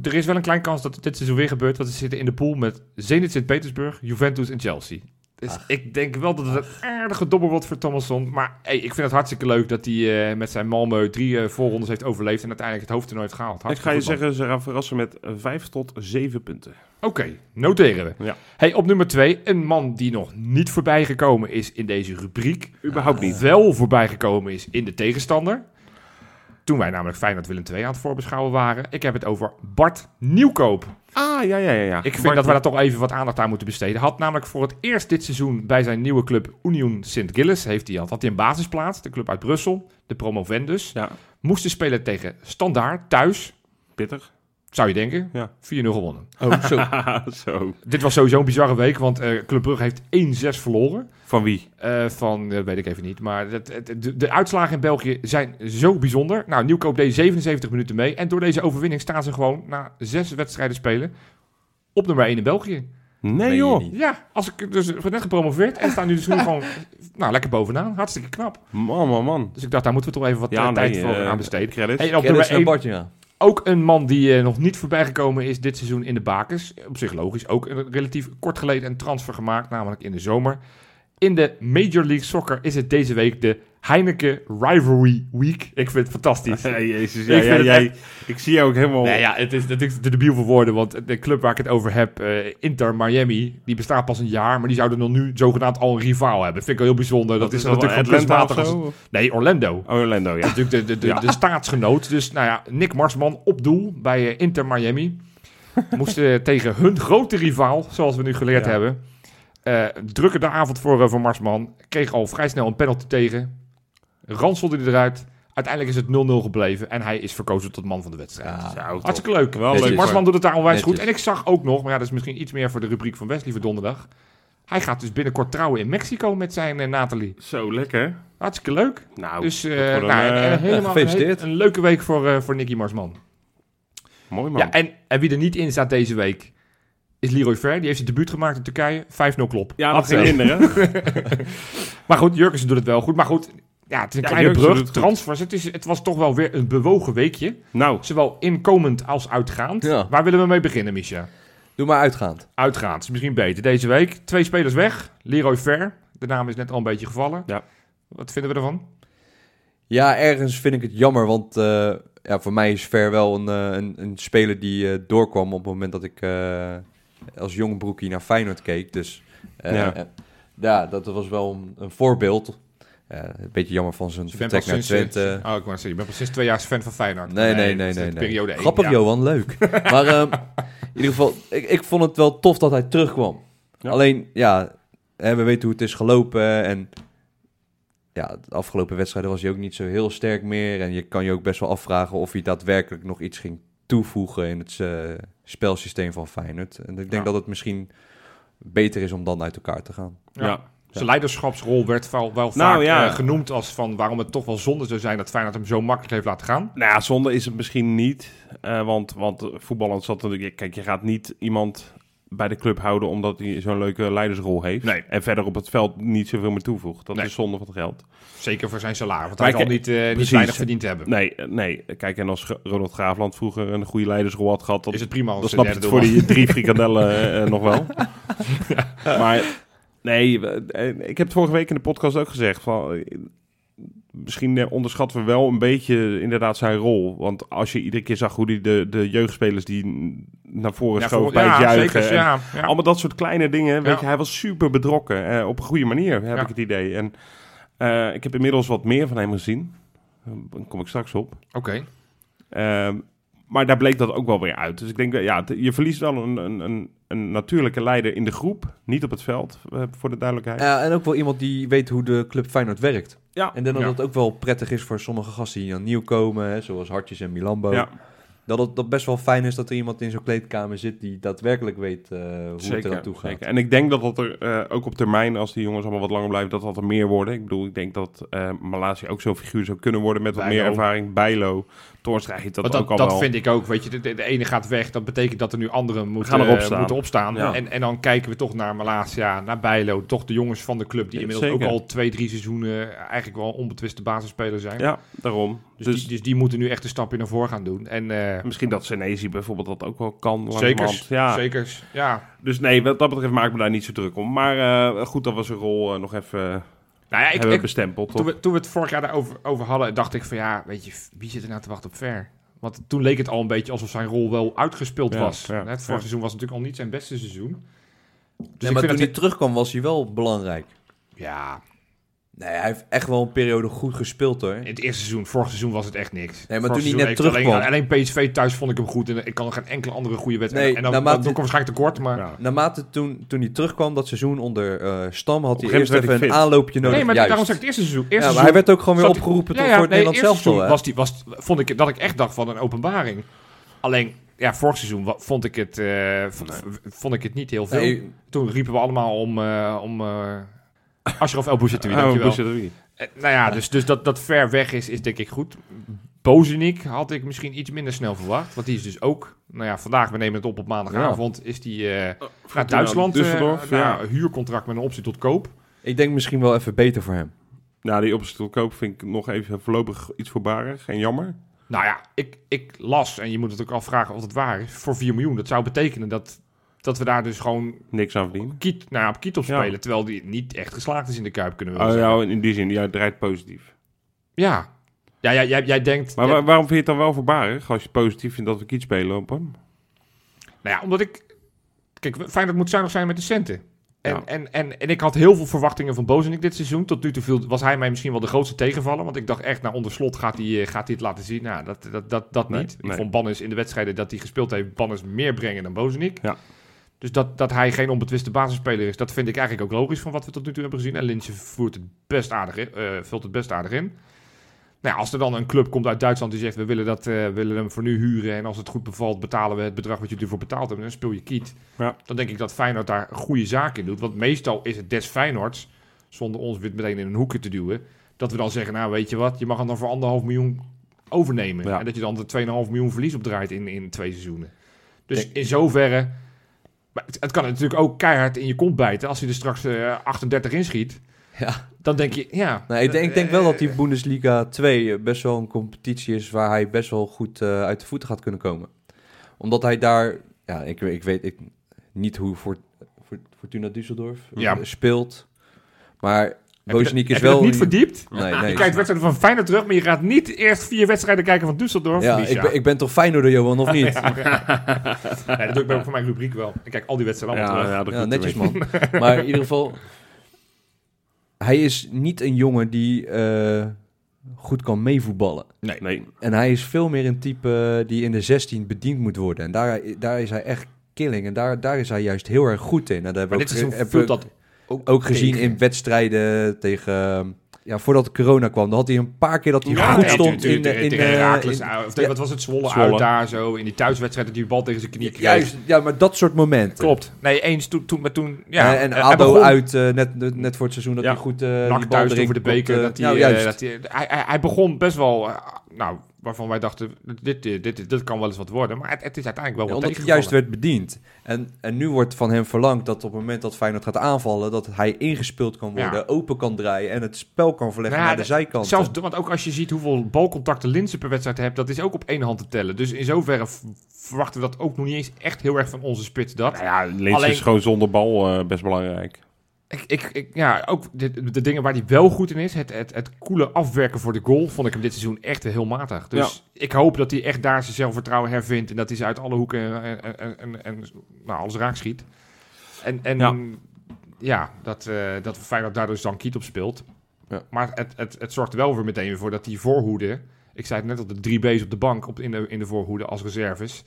er is wel een kleine kans dat het dit seizoen weer gebeurt, want ze zitten in de pool met Zenit Sint-Petersburg, Juventus en Chelsea. Dus ik denk wel dat het een aardige dobber wordt voor Thomasson. Maar hey, ik vind het hartstikke leuk dat hij eh, met zijn Malmö drie eh, voorrondes heeft overleefd en uiteindelijk het hoofdtoernooi heeft gehaald. Ik ga je zeggen, ze gaan verrassen met 5 tot 7 punten. Oké, noteren we. Ja. Hey, op nummer twee, een man die nog niet voorbij gekomen is in deze rubriek. Überhaupt niet. Wel voorbij gekomen is in de tegenstander. Toen wij namelijk Feyenoord Willem II aan het voorbeschouwen waren. Ik heb het over Bart Nieuwkoop. Ah, ja, ja, ja. ja. Ik vind Bart- dat we daar toch even wat aandacht aan moeten besteden. Had namelijk voor het eerst dit seizoen bij zijn nieuwe club Union Sint-Gilles... Heeft hij, had hij een basisplaats, de club uit Brussel, de promovendus. Ja, Moesten spelen tegen Standaard, thuis, pittig. Zou je denken. Ja. 4-0 gewonnen. Oh, zo. Zo. Dit was sowieso een bizarre week, want eh Club Brugge heeft 1-6 verloren. Van wie? Eh, van, eh, weet ik even niet. Maar het, het- de, de uitslagen in België zijn zo bijzonder. Nou, Nieuwkoop deed 77 minuten mee. En door deze overwinning staan ze gewoon na zes wedstrijden spelen op nummer 1 in België. Nee, joh. Ja, als ik dus net gepromoveerd en staan nu dus nu gewoon nou, lekker bovenaan. Hartstikke knap. Man, man, man. Dus ik dacht, daar moeten we toch even wat Ja, tijd nee, voor aan besteden. Credits. Hey, en op Credits nummer naar 1 Bart, ja. Ook een man die eh, nog niet voorbij gekomen is dit seizoen in de bakens. Op zich logisch. Ook relatief kort geleden een transfer gemaakt, namelijk in de zomer. In de Major League Soccer is het deze week de Heineken Rivalry Week. Ik vind het fantastisch. Jezus, Ik ja, vind ja, ik zie jou ook helemaal... Nee, ja, het is natuurlijk te debiel voor woorden, want de club waar ik het over heb, eh, Inter Miami, die bestaat pas een jaar, maar die zouden nog nu zogenaamd al een rivaal hebben. Vind ik wel heel bijzonder. Dat, is natuurlijk van kunstmatig. als-? Nee, Orlando. Oh, Orlando, ja. Dat is natuurlijk de, de, de, de staatsgenoot. Dus nou ja, Nick Marsman op doel bij eh, Inter Miami. moesten tegen hun grote rivaal, zoals we nu geleerd hebben. Eh drukkende avond voor, eh, voor Marsman. Kreeg al vrij snel een penalty tegen. Ranselde hij eruit. Uiteindelijk is het 0-0 gebleven. En hij is verkozen tot man van de wedstrijd. Ja. Ja, top. Hartstikke leuk. Wel leuk. Marsman doet het daar onwijs Netjes. goed. En ik zag ook nog, maar ja, dat is misschien iets meer voor de rubriek van Wesley voor donderdag. Hij gaat dus binnenkort trouwen in Mexico met zijn eh, Nathalie. Zo lekker. Hartstikke leuk. Nou, dus eh, een, nou, eh, helemaal gefeliciteerd. Een, een leuke week voor, eh, voor Nicky Marsman. mooi man. Ja, en, en wie er niet in staat deze week is Leroy Ver. Die heeft zijn debuut gemaakt in Turkije. 5-0 klop. Ja, dat ging ze. hinderen. Maar goed, Jurkensen doet het wel goed. Maar goed, ja, het is een Ja, kleine brug. het. Transfers. Het, is, het was toch wel weer een bewogen weekje. nou, Zowel inkomend als uitgaand. Ja. Waar willen we mee beginnen, Misha? Doe maar uitgaand. Uitgaand is misschien beter. Deze week twee spelers weg. Leroy Ver. De naam is net al een beetje gevallen. Ja. Wat vinden we ervan? Ja, ergens vind ik het jammer, want eh, ja, voor mij is Ver wel een, eh, een, een speler die eh, doorkwam op het moment dat ik eh, als jong broekie naar Feyenoord keek. Dus eh, Ja. ja. ja, dat was wel een, een voorbeeld. Eh, een beetje jammer van zijn vertrek naar Twente. Oh, ik wou zeggen, je bent sinds twee jaar fan van Feyenoord. Nee, nee, nee, nee. de nee. Periode één, Grappig, ja. Johan, leuk. maar ehm, in ieder geval, ik, ik vond het wel tof dat hij terugkwam. Ja. Alleen, ja, hè, we weten hoe het is gelopen. En ja, de afgelopen wedstrijden was hij ook niet zo heel sterk meer. En je kan je ook best wel afvragen of hij daadwerkelijk nog iets ging toevoegen in het eh, spelsysteem van Feyenoord. En ik denk Ja. dat het misschien beter is om dan uit elkaar te gaan. Ja. ja. Zijn leiderschapsrol werd wel, wel Nou, vaak ja. eh, genoemd als van waarom het toch wel zonde zou zijn dat Feyenoord hem zo makkelijk heeft laten gaan. Nou ja, zonde is het misschien niet. eh, want, want voetballend zat natuurlijk... Kijk, je gaat niet iemand bij de club houden omdat hij zo'n leuke leidersrol heeft. Nee. En verder op het veld niet zoveel meer toevoegt. Dat Nee. is zonde van het geld. Zeker voor zijn salaris, want hij zal niet, eh, niet weinig verdiend hebben. Nee, nee. Kijk, en als Ronald Graafland vroeger een goede leidersrol had gehad... Dan, Is het prima als dan snap je het voor die drie frikandellen nog wel. Maar nee, ik heb het vorige week in de podcast ook gezegd... Van, misschien eh, onderschatten we wel een beetje inderdaad zijn rol. Want als je iedere keer zag hoe hij de, de jeugdspelers die naar voren Ja, schoof voor- bij het juichen... zeker, en ja, ja. Allemaal dat soort kleine dingen. Weet je, hij was super betrokken. eh, op een goede manier, heb ik het idee. En eh, ik heb inmiddels wat meer van hem gezien. Daar kom ik straks op. Oké. Ehm, maar daar bleek dat ook wel weer uit. Dus ik denk, dat, ja, je verliest wel een, een, een, een natuurlijke leider in de groep. Niet op het veld, eh, voor de duidelijkheid. Ja, en ook wel iemand die weet hoe de club Feyenoord werkt. ja, En denk dat Ja. het ook wel prettig is voor sommige gasten die dan nieuw komen, hè, zoals Hartjes en Milambo. ja, Dat het dat best wel fijn is dat er iemand in zo'n kleedkamer zit die daadwerkelijk weet eh, hoe het eraan toe gaat. zeker. En ik denk dat dat er eh, ook op termijn, als die jongens allemaal wat langer blijven, dat dat er meer worden. Ik bedoel, ik denk dat eh Malasia ook zo'n figuur zou kunnen worden met wat Bijlo. meer ervaring. Bijlo, Toornstra heeft dat, ook al dat wel. vind ik ook. Weet je, de, ene gaat weg. Dat betekent dat er nu anderen moeten, Gaan erop eh, staan. moeten opstaan. Ja. En, en dan kijken we toch naar Malasia, naar Bijlo. Toch de jongens van de club die Ja, inmiddels zeker. ook al twee, drie seizoenen eigenlijk wel onbetwiste basisspeler zijn. Ja, daarom. Dus, Dus, die, dus die moeten nu echt een stapje naar voren gaan doen. En eh misschien dat Senesi bijvoorbeeld dat ook wel kan. zeker. Ja, zeker. Ja. Dus nee, wat dat betreft maak ik me daar niet zo druk om. Maar eh, goed dat we zijn rol eh, nog even eh, Nou ja, ik, hebben ik, bestempeld. toen, Toch? we, toen we het vorig jaar daarover over hadden, dacht ik van ja, weet je, wie zit er nou te wachten op Ver? Want toen leek het al een beetje alsof zijn rol wel uitgespeeld Ja, was. ja, het vorige ja. seizoen was natuurlijk al niet zijn beste seizoen. Dus Nee, ik maar vind toen dat hij terugkwam was hij wel belangrijk. Ja, Nee, hij heeft echt wel een periode goed gespeeld hoor. in het eerste seizoen, vorig seizoen was het echt niks. Nee, maar Vorig toen hij net terugkwam- Alleen, alleen PSV thuis vond ik hem goed en ik kan nog geen enkele andere goede wedstrijd. Nee, en dan, naarmate- dan doe ik hem waarschijnlijk tekort, maar... Ja. Naarmate toen, toen hij terugkwam, dat seizoen onder eh, Stam, had hij eerst even een aanloopje nodig. Nee, maar Juist. daarom zeg ik het eerste seizoen. ja, Eerste maar hij werd ook gewoon weer opgeroepen tot Ja, ja, voor het nee, Nederlands hè? was, die, was, vond ik dat ik echt dacht van een openbaring. Alleen, ja, vorig seizoen vond ik het, eh, vond ik het niet heel veel. Nee, Toen riepen we allemaal om, eh om Ashraf El Bouchatoui, Oh. Bouchatoui. Eh, nou ja, dus, dus dat, dat ver weg is, is denk ik goed. Bozenik had ik misschien iets minder snel verwacht. Want die is dus ook... Nou ja, vandaag, we nemen het op op maandagavond, is die eh, naar Duitsland. eh, Düsseldorf, ja. huurcontract met een optie tot koop. ik denk misschien wel even beter voor hem. Nou, die opstelkoop vind ik nog even voorlopig iets voorbarig. Geen jammer. Nou ja, ik, ik las, en je moet het ook afvragen of het waar is, voor 4 miljoen. Dat zou betekenen dat, dat we daar dus gewoon Niks aan verdienen. kiet, nou ja, op kiet op Ja. spelen. Terwijl die niet echt geslaagd is in de Kuip, kunnen we Oh, zeggen. in die zin, ja, het draait positief. Ja. Ja, ja jij, jij denkt... Maar waarom vind je het dan wel voorbarig als je positief vindt dat we kiet spelen op hem? nou ja, omdat ik... Kijk, Feyenoord moet zuinig zijn met de centen. En, Ja. en, en, en ik had heel veel verwachtingen van Bozenik dit seizoen. Tot nu toe viel, was hij mij misschien wel de grootste tegenvaller. Want ik dacht echt, nou onder slot gaat hij, eh, gaat hij het laten zien. Nou, dat, dat, dat, dat Nee, niet. Ik nee. vond Bannis in de wedstrijden dat hij gespeeld heeft, Bannis meer brengen dan Bozenik. Ja. Dus dat, dat hij geen onbetwiste basisspeler is, dat vind ik eigenlijk ook logisch van wat we tot nu toe hebben gezien. En Lintje voert het best aardig in, eh, vult het best aardig in. Nou ja, als er dan een club komt uit Duitsland die zegt, we willen, dat, eh, willen hem voor nu huren. En als het goed bevalt, betalen we het bedrag wat jullie ervoor betaald hebben. Dan speel je kiet. Ja. Dan denk ik dat Feyenoord daar goede zaak in doet. Want meestal is het des Feyenoords, zonder ons weer meteen in een hoekje te duwen, dat we dan zeggen, nou weet je wat, je mag hem dan voor anderhalf miljoen overnemen. Ja. En dat je dan de 2,5 miljoen verlies opdraait in, in twee seizoenen. Dus Denk- in zoverre... Maar het, het kan natuurlijk ook keihard in je kont bijten. Als hij er straks eh, 38 inschiet, Ja. dan denk je, ja... Nou, ik, denk, ik denk wel dat die eh, Bundesliga 2 best wel een competitie is waar hij best wel goed eh, uit de voeten gaat kunnen komen. Omdat hij daar, ja, ik, ik weet ik, niet hoe Fortuna Düsseldorf Ja. eh, speelt. Maar Dat- is heb je dat wel... niet verdiept? Nee, nee. je kijkt wedstrijden van Feyenoord terug, maar je gaat niet eerst vier wedstrijden kijken van Düsseldorf. ja, ik, ben, ik ben toch Feyenoorder, Johan, of niet? ja, Nee, dat doe ik bij- voor mijn rubriek wel. Ik kijk al die wedstrijden allemaal Ja, terug. ja, netjes man. Maar in ieder geval, hij is niet een jongen die eh, goed kan meevoetballen. Nee. Nee, En hij is veel meer een type die in de 16 bediend moet worden. En daar, daar is hij echt killing. En daar, daar is hij juist heel erg goed in. En dat hebben Maar we dit ook, is een dat ook gezien tegen. in wedstrijden tegen... Ja, voordat corona kwam, dan had hij een paar keer dat hij Ja, goed stond in... in, in- ja. wat was het, Zwolle, Zwolle. uit daar zo. In die thuiswedstrijd dat hij de bal tegen zijn knie kreeg. Juist, ja, maar dat soort momenten. Klopt. Nee, eens toen, toen, maar toen ja. En hij ADO uit, eh, net, net voor het seizoen, dat Ja. hij goed eh die bal thuis over de beker. dat hij, ja, eh, dat hij, hij, hij, begon best wel, nou, waarvan wij dachten, dit, dit, dit, dit kan wel eens wat worden. Maar het, het is uiteindelijk wel Ja, wat omdat hij juist werd bediend. En, en nu wordt van hem verlangd dat op het moment dat Feyenoord gaat aanvallen, dat hij ingespeeld kan worden, Ja. open kan draaien en het spel kan verleggen Nou ja, naar de zijkant. Zelfs, want ook als je ziet hoeveel balcontacten Linsen per wedstrijd hebt, dat is ook op één hand te tellen. Dus in zoverre verwachten we dat ook nog niet eens echt heel erg van onze spits dat. nou ja, Alleen- is gewoon zonder bal eh, best belangrijk. Ik, ik, ik, ja, ook de, de dingen waar hij wel goed in is, het, het, het coole afwerken voor de goal, vond ik hem dit seizoen echt heel matig. Dus ik hoop dat hij echt daar zijn zelfvertrouwen hervindt en dat hij ze uit alle hoeken en, en, en, en, en, nou, alles raak schiet. En, en ja, Ja. dat, eh dat Feyenoord daar dus dan Kiet op speelt. Ja. Maar het, het, het zorgt er wel weer meteen voor dat die voorhoede, ik zei het net al, de drie B's op de bank op, in, de, in de voorhoede als reserves,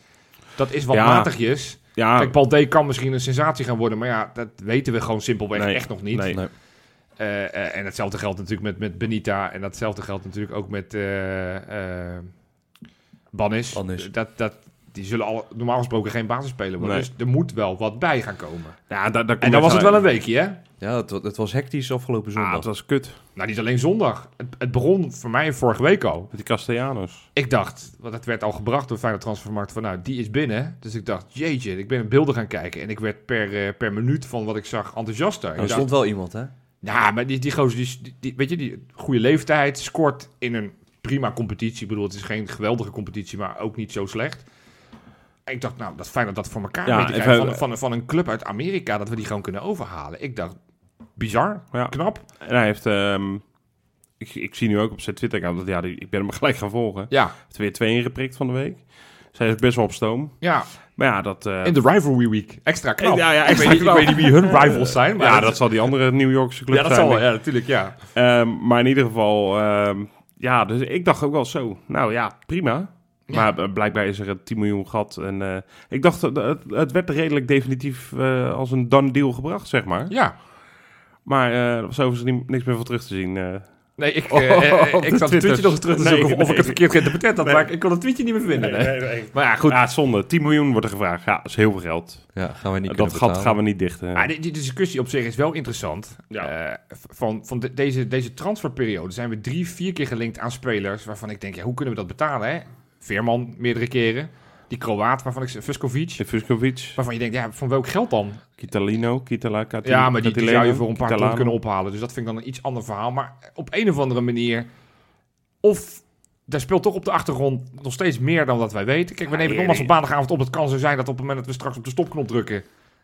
dat is wat matigjes. Ja, Kijk, Paul D kan misschien een sensatie gaan worden, maar ja, dat weten we gewoon simpelweg Nee, echt nog niet. nee. Nee. Eh, eh, en hetzelfde geldt natuurlijk met, met Benita. En datzelfde geldt natuurlijk ook met eh eh Bannis. Bannis. Dat, dat, die zullen al, normaal gesproken geen basisspeler worden. Nee. Dus er moet wel wat bij gaan komen. ja daar, daar kom En dan was het wel een weekje, hè? Ja, het, het was hectisch afgelopen Ah, zondag. het was kut. Nou, niet alleen zondag. Het, het begon voor mij vorige week al. Met die Castellanos. Ik dacht, want het werd al gebracht door Feyenoord Transfermarkt, van nou, die is binnen. Dus ik dacht, jeetje, ik ben in beelden gaan kijken. En ik werd per, eh, per minuut van wat ik zag enthousiaster. Ik er dacht, stond wel iemand, hè? Ja, maar die, die gozer, die, die, die- weet je, die goede leeftijd, scoort in een prima competitie. Ik bedoel, het is geen geweldige competitie, maar ook niet zo slecht. Ik dacht, nou, dat is fijn dat dat voor elkaar Ja, even-. Van, van, van een club uit Amerika, dat we die gewoon kunnen overhalen. Ik dacht, bizar, Ja. knap. En hij heeft... ehm, ik, ik zie nu ook op zijn Twitter-account dat ja, die, ik ben hem gelijk gaan volgen. Hij Ja, heeft weer twee ingeprikt van de week. Zij is best wel op stoom. ja. Maar ja, dat... eh, in de rivalry week. Extra knap. Ja, ja, ik, extra weet, niet- ik knap. weet niet wie hun rivals zijn. Maar ja, dat zal die andere New Yorkse club ja, dat zijn. zal wel. Ja, natuurlijk, ja. ik. Ehm, maar in ieder geval... ehm, ja, dus ik dacht ook wel zo. Nou ja, prima. Ja. Maar eh, blijkbaar is er een 10 miljoen gat. En eh, ik dacht, dat het, het werd redelijk definitief eh, als een done deal gebracht, zeg maar. Ja. Maar eh, er was overigens niet- niks meer van terug te zien. eh. Nee, ik, Op ik zat het tweetje nog eens terug te Nee, zoeken of, of ik het verkeerd geïnterpreteerd had, Nee. maar ik kon het tweetje niet meer vinden. nee. Maar ja, goed. Ja, zonde. 10 miljoen wordt er gevraagd. Ja, dat is heel veel geld. Ja, gaan we niet dat gat betalen. gaan we niet dichten. Maar die, die discussie op zich is wel interessant. Ja. Eh, van van de- deze, deze transferperiode zijn we drie, vier keer gelinkt aan spelers waarvan ik denk, ja, hoe kunnen we dat betalen? Hè? Veerman meerdere keren. Die Kroaat waarvan ik Vuskovic. Vuskovic, Waarvan je denkt, ja, van welk geld dan? Kitalino, Kitala, Ja, maar die, die zou je voor een paar ton kunnen ophalen. Dus dat vind ik dan een iets ander verhaal. Maar op een of andere manier... Of daar speelt toch op de achtergrond nog steeds meer dan dat wij weten. Kijk, we nemen het nogmaals op maandagavond op. Het kan zo zijn dat op het moment dat we straks op de stopknop drukken...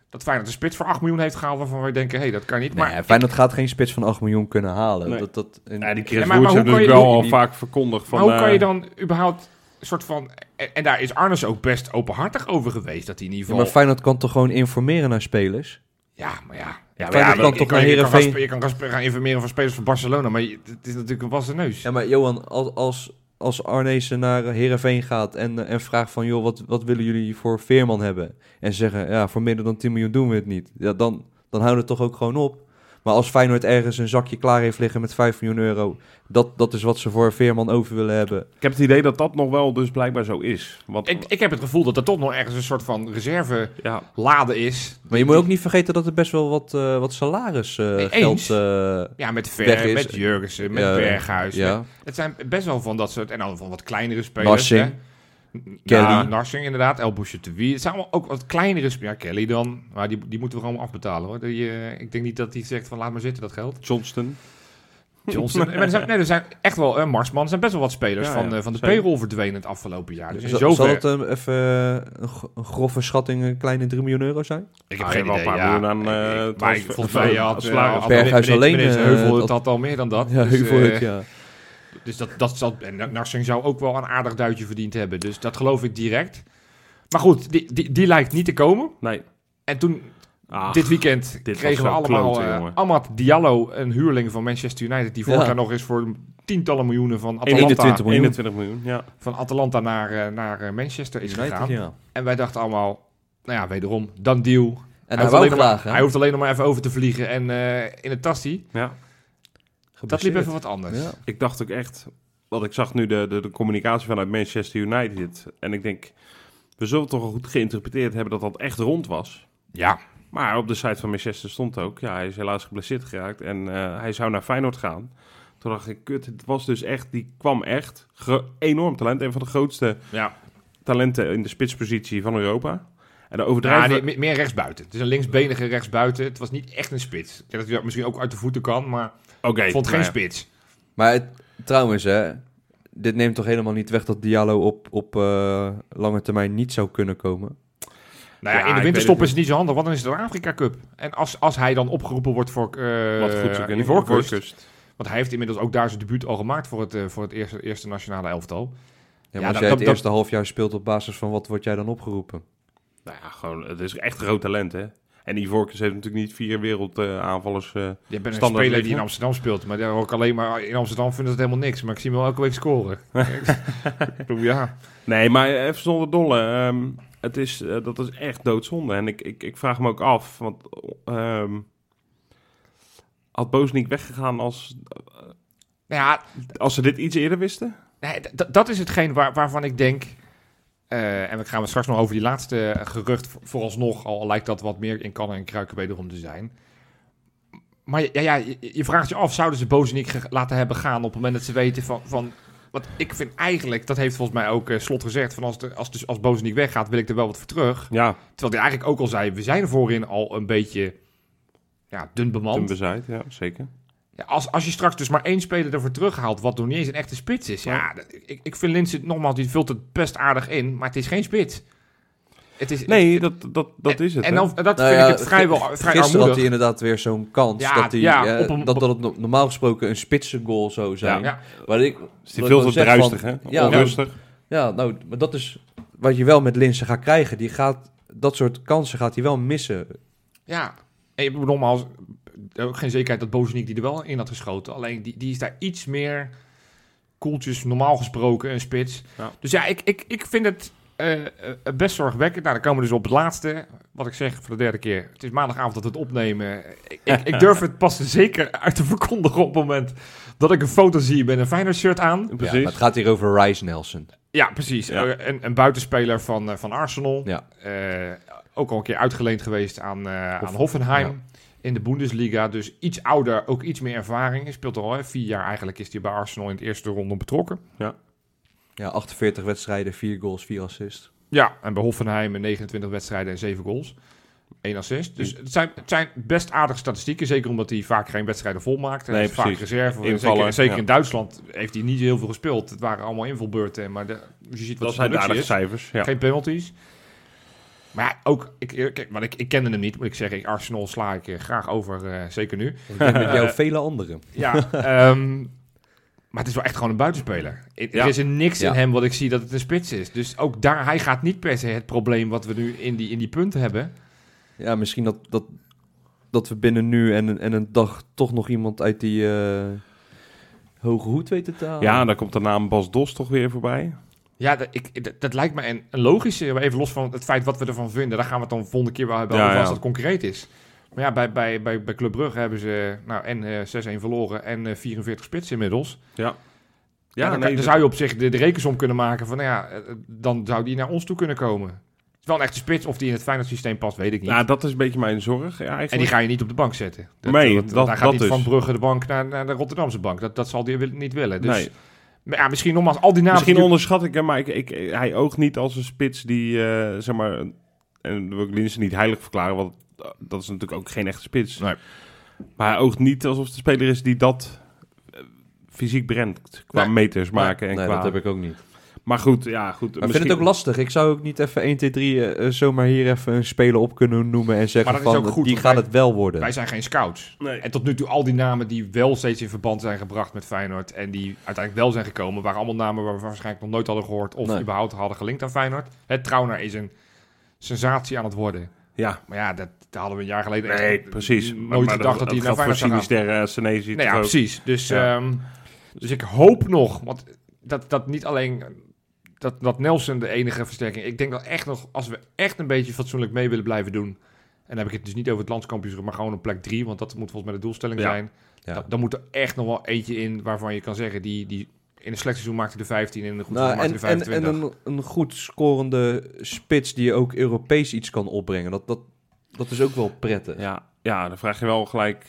dat Feyenoord de spits voor 8 miljoen heeft gehaald... waarvan wij denken, hé, hey, dat kan niet. Nee, Maar Feyenoord gaat geen spits van 8 miljoen kunnen halen. Nee. Dat, dat, en- Ja, die Chris Ja, maar- hoe natuurlijk je- wel al vaak verkondigd van... maar hoe kan je eh, dan überhaupt soort van... En, daar is Arnes ook best openhartig over geweest... dat hij in ieder Ja, geval... maar Feyenoord kan toch gewoon informeren naar spelers? Ja, maar ja. ja, kan je toch kan, naar je kan gaan, je kan gaan, informeren van spelers van Barcelona, maar je- het is natuurlijk een wassen neus. Ja, maar Johan, als, als, als Arnezen naar Herenveen gaat en, eh, en vraagt van... joh, wat, wat willen jullie voor Veerman hebben? En ze zeggen, ja, voor minder dan 10 miljoen doen we het niet. Ja, dan, dan houdt het toch ook gewoon op. Maar als Feyenoord ergens een zakje klaar heeft liggen met 5 miljoen euro... dat, dat is wat ze voor Veerman over willen hebben. Ik heb het idee dat dat nog wel dus blijkbaar zo is. Want, Ik, ik heb het gevoel dat er toch nog ergens een soort van reserve ja, lade is. Maar je moet ook niet vergeten dat er best wel wat, eh wat salaris eh, Nee, geld... eh, Ja, met Weg Ver, is. met Jurgensen, met ja, Berghuis. Ja, met- het zijn best wel van dat soort... En dan van wat kleinere spelers. Narsing. hè. Kelly. Ja, Narsing inderdaad. El Bouchetoui. Het zijn allemaal ook wat kleinere spelers. Ja, Kelly dan. Maar die, die moeten we gewoon afbetalen hoor. Die, eh, ik denk niet dat hij zegt van laat maar zitten dat geld. Johnston. Johnson. maar er zijn, nee, er zijn echt wel... eh Marsman. Er zijn best wel wat spelers Ja, van, ja, eh, van de payroll verdwenen het afgelopen jaar. Dus in Zal- het even een, gro- een grove schatting een kleine 3 miljoen euro zijn? Ik Ah, heb je geen wel idee. een paar ja. miljoen aan, Ik- eh, ik- maar ik- volgens mij had, salaris. had Berghuis alleen, meneer Heuvel dat- het had al meer dan dat. Ja, Dus, Heuvel het, ja. Dus dat, dat zal, en Narsing zou ook wel een aardig duitje verdiend hebben. Dus dat geloof ik direct. Maar goed, die, die, die lijkt niet te komen. Nee. En toen, Ach, dit weekend, dit kregen we allemaal kloten, eh. Amad Diallo, een huurling van Manchester United. Die vorig Ja. jaar nog eens voor tientallen miljoenen van Atalanta, 21 miljoen. 21 miljoen, ja. van Atalanta naar, eh, naar eh, Manchester is United, gegaan. ja. En wij dachten allemaal, nou ja, wederom, dan deal. En hij hoeft alleen maar- hij hoeft alleen nog maar even over te vliegen en eh, in het tassie. ja. Dat liep even wat anders. Ja. Ik dacht ook echt, want ik zag nu de, de, de communicatie vanuit Manchester United. En ik denk, we zullen toch wel goed geïnterpreteerd hebben dat dat echt rond was. Ja, Maar op de site van Manchester stond ook, ja, hij is helaas geblesseerd geraakt en eh, hij zou naar Feyenoord gaan. Toen dacht ik, kut, het was dus echt, die kwam echt ge- enorm talent. Een van de grootste ja. talenten in de spitspositie van Europa. En Ja, overdrijven... nee, me- meer rechtsbuiten. Het is een linksbenige rechtsbuiten. Het was niet echt een spits. Ik denk dat hij misschien ook uit de voeten kan, maar ik vond geen nou ja. spits. Maar het- trouwens, hè, dit neemt toch helemaal niet weg dat Diallo op, op eh, lange termijn niet zou kunnen komen. Nou ja, Ja, in de winterstop is het niet zo handig, want dan is het de Afrika Cup. En als, als hij dan opgeroepen wordt voor eh Wat goed. Ivoorkust, Ivoorkust. want hij heeft inmiddels ook daar zijn debuut al gemaakt voor het, eh, voor het eerste, eerste nationale elftal. Ja, maar Ja, als dat- jij dat- het eerste half jaar speelt op basis van wat word jij dan opgeroepen? Nou ja, gewoon, het is echt groot talent, hè. En Ivoorkust heeft natuurlijk niet vier wereldaanvallers. eh Je bent een speler die in Amsterdam speelt, maar daar ook alleen maar in Amsterdam vindt het helemaal niks. Maar ik zie hem wel elke week scoren. ja. Nee, maar even zonder dolle. ehm, het is, eh, dat is echt doodzonde. En ik, ik, ik vraag me ook af, want ehm had Boos weggegaan als, Nou ja, als ze dit iets eerder wisten? Nee, dat is hetgeen waar, waarvan ik denk. Eh, en we gaan we straks nog over die laatste gerucht vo- vooralsnog. Al lijkt dat wat meer in kannen en kruiken wederom te zijn. Maar ja, ja, je, je vraagt je af, zouden ze Bozenik laten hebben gaan op het moment dat ze weten van... van wat ik vind eigenlijk, dat heeft volgens mij ook eh, Slot gezegd... van als, de, als, dus, als Bozenik weggaat, wil ik er wel wat voor terug. Ja, Terwijl hij eigenlijk ook al zei, we zijn voorin al een beetje ja, dun bemand. toen bezaaid, ja, zeker. Ja, als, als je straks dus maar één speler ervoor terughaalt, wat nog niet eens een echte spits is. Ja, ik, ik vind Linse nogmaals, die vult het best aardig in, maar het is geen spits. Het is, Nee, dat, dat, dat en, is het. En dan, dat Nou vind ja, ik het vrijwel vrij Gisteren had armoedig. hij inderdaad weer zo'n kans Ja, dat, hij, ja, eh, een- dat, dat het no- normaal gesproken een spitse goal zou zijn. Ja. Maar ik, is die wat veel te druistig, van- hè? Ja, Onrustig. Ja, nou, maar dat is wat je wel met Linse gaat krijgen. Die gaat, dat soort kansen gaat hij wel missen. Ja, en je nogmaals, ook geen zekerheid dat Bozenik die er wel in had geschoten. Alleen die, die is daar iets meer koeltjes, normaal gesproken, een spits. Ja. Dus ja, ik, ik, ik vind het eh, eh, best zorgwekkend. Nou, dan komen we dus op het laatste. Wat ik zeg voor de derde keer. Het is maandagavond dat we het opnemen. Ik, ik, ik durf het pas zeker uit te verkondigen op het moment dat ik een foto zie met een Feyenoord shirt aan. Ja, Precies. maar het gaat hier over Rice Nelson. Ja, precies. Ja. Eh, een, een buitenspeler van, eh, van Arsenal. Ja. Eh, ook al een keer uitgeleend geweest aan, eh, aan Hoffenheim. Ja. In de Bundesliga. Dus iets ouder, ook iets meer ervaring. Hij speelt al hè, vier jaar eigenlijk. Is hij bij Arsenal in het eerste ronde betrokken. Ja, 48 wedstrijden, 4 goals, 4 assists. Ja, en bij Hoffenheim 29 wedstrijden en 7 goals. 1 assist. Dus het zijn, het zijn best aardige statistieken. Zeker omdat hij vaak geen wedstrijden volmaakt. Hij Nee, vaak reserve. Invallen, zeker zeker ja. in Duitsland heeft hij niet heel veel gespeeld. Het waren allemaal invulbeurten. Maar de, dus je ziet wat Dat zijn aardige cijfers. Ja. Geen penalties. Maar ja, ook, ik, kijk, want ik, ik kende hem niet, moet ik zeggen. Ik, Arsenal sla ik eh, graag over, eh, zeker nu. Met jou vele anderen. Ja, ehm, maar het is wel echt gewoon een buitenspeler. Er Ja. is er niks Ja. in hem wat ik zie dat het een spits is. Dus ook daar, hij gaat niet per se het probleem wat we nu in die, in die punten hebben. Ja, misschien dat, dat dat we binnen nu en, en een dag toch nog iemand uit die eh, hoge hoed weten te halen. Ja, dan komt de naam Bas Dos toch weer voorbij. Ja, dat, ik, dat, dat lijkt me een, een logische, maar even los van het feit wat we ervan vinden. Daar gaan we het dan volgende keer wel hebben Ja, over als ja. dat concreet is. Maar ja, bij, bij, bij, bij Club Brugge hebben ze nou, en eh 6-1 verloren en eh 44 spits inmiddels. Ja. Ja, dan, dan zou je op zich de, de rekensom kunnen maken van, nou ja, eh, dan zou die naar ons toe kunnen komen. Het is wel een echte spits, of die in het Feyenoord systeem past, weet ik niet. Nou, dat is een beetje mijn zorg ja, eigenlijk. en die ga je niet op de bank zetten. Nee, want dat- hij gaat dat niet dus. van Brugge de bank naar, naar de Rotterdamse bank. Dat, dat zal wil- niet willen. Dus Nee. Maar ja, misschien nogmaals, al die namen... Misschien die- onderschat ik hem, maar ik, ik, hij oogt niet als een spits die, eh, zeg maar, en dan wil ik Linsen niet heilig verklaren, want dat is natuurlijk ook geen echte spits. Nee. Maar hij oogt niet alsof het de speler is die dat eh, fysiek brengt, qua Nee. meters maken. en nee, qua... dat heb ik ook niet. Maar goed, ja, goed. Maar ik vind het ook lastig. Ik zou ook niet even 1, 2, 3 eh, zomaar hier even een speler op kunnen noemen en zeggen dat van ook goed, die gaat wij- het wel worden. Wij zijn geen scouts. Nee. En tot nu toe al die namen die wel steeds in verband zijn gebracht met Feyenoord... en die uiteindelijk wel zijn gekomen... waren allemaal namen waar we waarschijnlijk nog nooit hadden gehoord... of Nee. überhaupt hadden gelinkt aan Feyenoord. Het Trauner is een sensatie aan het worden. Ja, Maar ja, dat, dat hadden we een jaar geleden... nee, precies. Nooit gedacht dat hij naar Feyenoord zou gaan. Uh, Senesi Nee, toch ja, precies. Dus, Ja. ehm, dus ik hoop nog, want dat, dat niet alleen dat, dat Nelson de enige versterking. Ik denk dat echt nog, als we echt een beetje fatsoenlijk mee willen blijven doen. En dan heb ik het dus niet over het landskampioenschap, maar gewoon op plek 3, want dat moet volgens mij de doelstelling Ja. zijn. Ja. Dan, dan moet er echt nog wel eentje in waarvan je kan zeggen, die, die in een slecht seizoen maakte de 15 en in een goed Nou, seizoen en, maakte en, de en 25. een, een goed scorende spits die ook Europees iets kan opbrengen. Dat, dat, dat is ook wel prettig. Ja, ja, dan vraag je wel gelijk...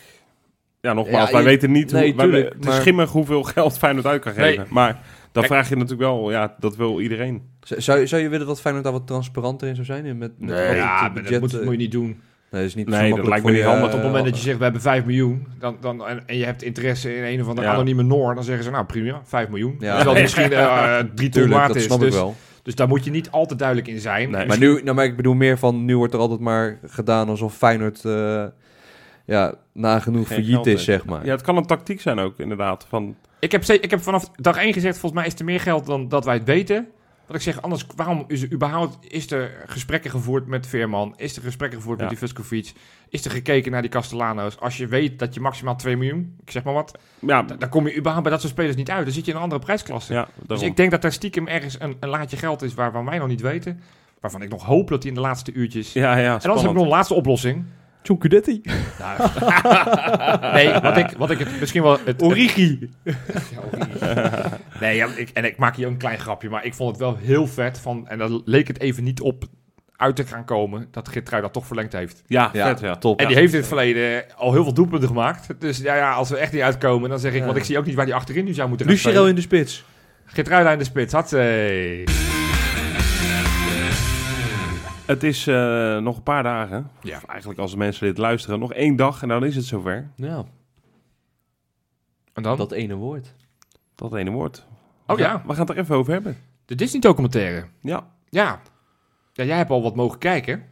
Ja, nogmaals, Ja, wij je- weten niet nee, hoe... wij- tuurlijk, het is maar- schimmig hoeveel geld Feyenoord uit kan Nee. geven. Maar dan Kijk- vraag je natuurlijk wel... Ja, dat wil iedereen. Zou, zou je willen dat Feyenoord daar wat transparanter in zou zijn? In Met, met Nee. ja, budget, dat moet, eh, moet je niet doen. Nee, dat is niet Nee, zo dat makkelijk lijkt me niet op het eh, moment dat je zegt, we hebben 5 miljoen, dan, dan, en, en je hebt interesse in een of andere Ja. anonieme Noor, dan zeggen ze, nou prima, 5 miljoen. Ja. Die misschien eh, drie ton Tuurlijk, waard dat is. snap Dus, ik wel. dus daar moet je niet al te duidelijk in zijn. Nee. Maar, nu, nou, maar ik bedoel meer van, nu wordt er altijd maar gedaan alsof Feyenoord eh, ja, nagenoeg Geen failliet is, zeg maar. Ja, het kan een tactiek zijn ook, inderdaad. Van, Ik, heb, ik heb vanaf dag 1 gezegd, volgens mij is er meer geld dan dat wij het weten. Wat ik zeg, anders, waarom is er überhaupt, is er gesprekken gevoerd met Veerman? Is er gesprekken gevoerd Ja. met die Vuskovic? Is er gekeken naar die Castellanos? Als je weet dat je maximaal 2 miljoen, ik zeg maar wat, ja, dan, dan kom je überhaupt bij dat soort spelers niet uit. Dan zit je in een andere prijsklasse. ja, Dus ik denk dat daar stiekem ergens een, een laadje geld is waarvan wij nog niet weten. Waarvan ik nog hoop dat hij in de laatste uurtjes... ja, ja, en anders heb ik nog een laatste oplossing. John Cudetti. nee, wat ik, wat ik het misschien wel... Het, Origi. Ja, Origi. nee, ja, ik, en ik maak hier ook een klein grapje, maar ik vond het wel heel vet van... En daar leek het even niet op uit te gaan komen, dat Geertrui dat toch verlengd heeft. Ja, Ja, vet, ja. top. En die heeft in het verleden al heel veel doelpunten gemaakt. Dus ja, ja als we echt niet uitkomen, dan zeg ik... Ja. Want ik zie ook niet waar die achterin nu zou moeten gaan Lucero in de spits. Geertrui in de spits, had ze. Het is eh, nog een paar dagen. Ja. Of eigenlijk als de mensen dit luisteren, nog één dag en dan is het zover. Ja, En dan? dat ene woord. Dat ene woord. Oh We ja, gaan- We gaan het er even over hebben. de Disney-documentaire. Ja. Ja. ja, jij hebt al wat mogen kijken.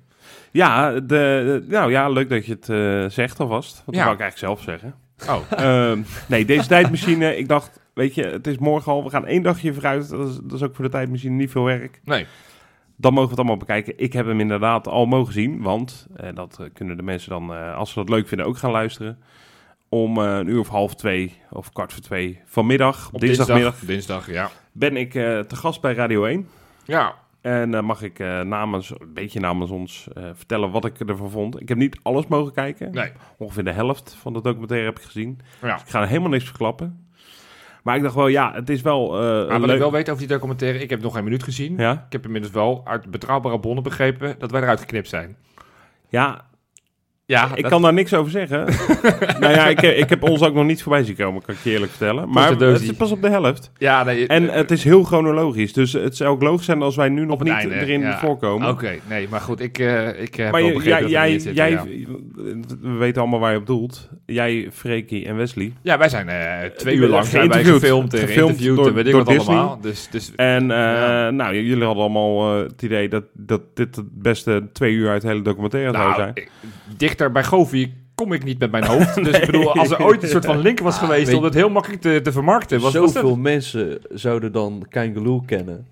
Ja, de, de- nou ja, leuk dat je het eh, zegt alvast. Want dat Ja. wou ik eigenlijk zelf zeggen. Oh, Ehm, nee, deze tijdmachine, ik dacht, weet je, het is morgen al, we gaan één dagje vooruit. Dat is, dat is ook voor de tijdmachine niet veel werk. nee. Dan mogen we het allemaal bekijken. Ik heb hem inderdaad al mogen zien, want eh, dat eh, kunnen de mensen dan, eh, als ze dat leuk vinden, ook gaan luisteren. Om een uur of half twee, of kwart voor twee vanmiddag, Op dinsdagmiddag, Dinsdag, dinsdag ja. ben ik te gast bij Radio 1. Ja, En eh, mag ik namens, een beetje namens ons, vertellen wat ik ervan vond. Ik heb niet alles mogen kijken. nee. Ongeveer de helft van de documentaire heb ik gezien. Ja. Ik ga er helemaal niks verklappen. Maar ik dacht wel, ja, het is wel eh, Maar wat leuk. ik wel weet over die documentaire, ik heb nog geen minuut gezien. Ja, Ik heb inmiddels wel uit betrouwbare bronnen begrepen dat wij eruit geknipt zijn. ja Ja, ik kan daar niks over zeggen. nou ja, ik, ik heb ons ook nog niet voorbij zien komen, kan ik je eerlijk vertellen. Maar het is pas op de helft. Ja, nee. En eh, het is heel chronologisch. Dus het zou ook logisch zijn als wij nu nog het niet einde, erin ja. voorkomen. Oké, nee, maar goed, ik, eh ik heb Maar wel je- begrepen jij, jij, zitten, jij, ja. we weten allemaal waar je op doelt. Jij, Freekie en Wesley. Ja, wij zijn eh, twee uur lang zijn wij gefilmd en geïnterviewd door- en weet ik wat Disney. allemaal. Dus, dus En eh, Ja. nou, jullie hadden allemaal eh, het idee dat, dat dit het beste twee uur uit de hele documentaire zou nou, zijn. ik- dichter bij Govi kom ik niet met mijn hoofd. Dus ik bedoel, als er ooit een soort van link was geweest weet- om het heel makkelijk te, te vermarkten, was, Zoveel mensen zouden dan Kangaloo kennen.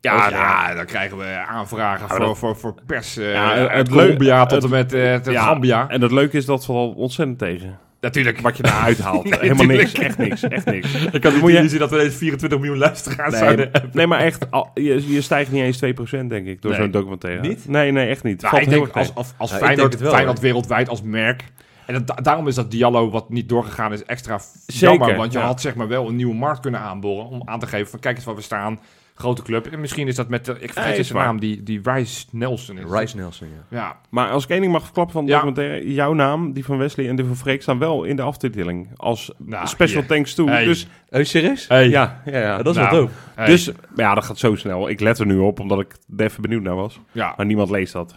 Ja, Ja, ja, dan krijgen we aanvragen voor, dat- voor, voor pers. eh Ja, uit het Colombia leuk- tot en het- met eh, tot Ja, Gambia. En het leuke is dat we al ontzettend tegen. Natuurlijk. Wat je daaruit haalt. Nee, Helemaal niks. Echt niks. Echt niks. Ik had Moet niet je- illusie dat we deze 24 miljoen luisteraars Nee, zouden nee, maar echt, al- je, je stijgt niet eens 2% denk ik door Nee. zo'n documentaire. Niet? Nee, nee, echt niet. Nou, Valt ik heel denk als, als, als Ja, Feyenoord, wel, Feyenoord wereldwijd als merk. En dat, da- daarom is dat Diallo wat niet doorgegaan is extra Zeker, jammer. Want je ja. had zeg maar wel een nieuwe markt kunnen aanboren. Om aan te geven van kijk eens waar we staan. Grote club. En misschien is dat met de, ik vergeet is zijn waar. naam, die, die Rice Nelson. Is. Rice Nelson, ja. Ja, Maar als ik één ding mag verklappen van de Ja. documentaire, jouw naam, die van Wesley en die van Freek staan wel in de aftiteling. Als Nou, special thanks to. Hey. Dus Oh, serieus? Hey. ja, ja, ja. Ja, dat is Nou, wel dope. hey. Dus ja, dat gaat zo snel. Ik let er nu op, omdat ik er even benieuwd naar was. ja, Maar niemand leest dat.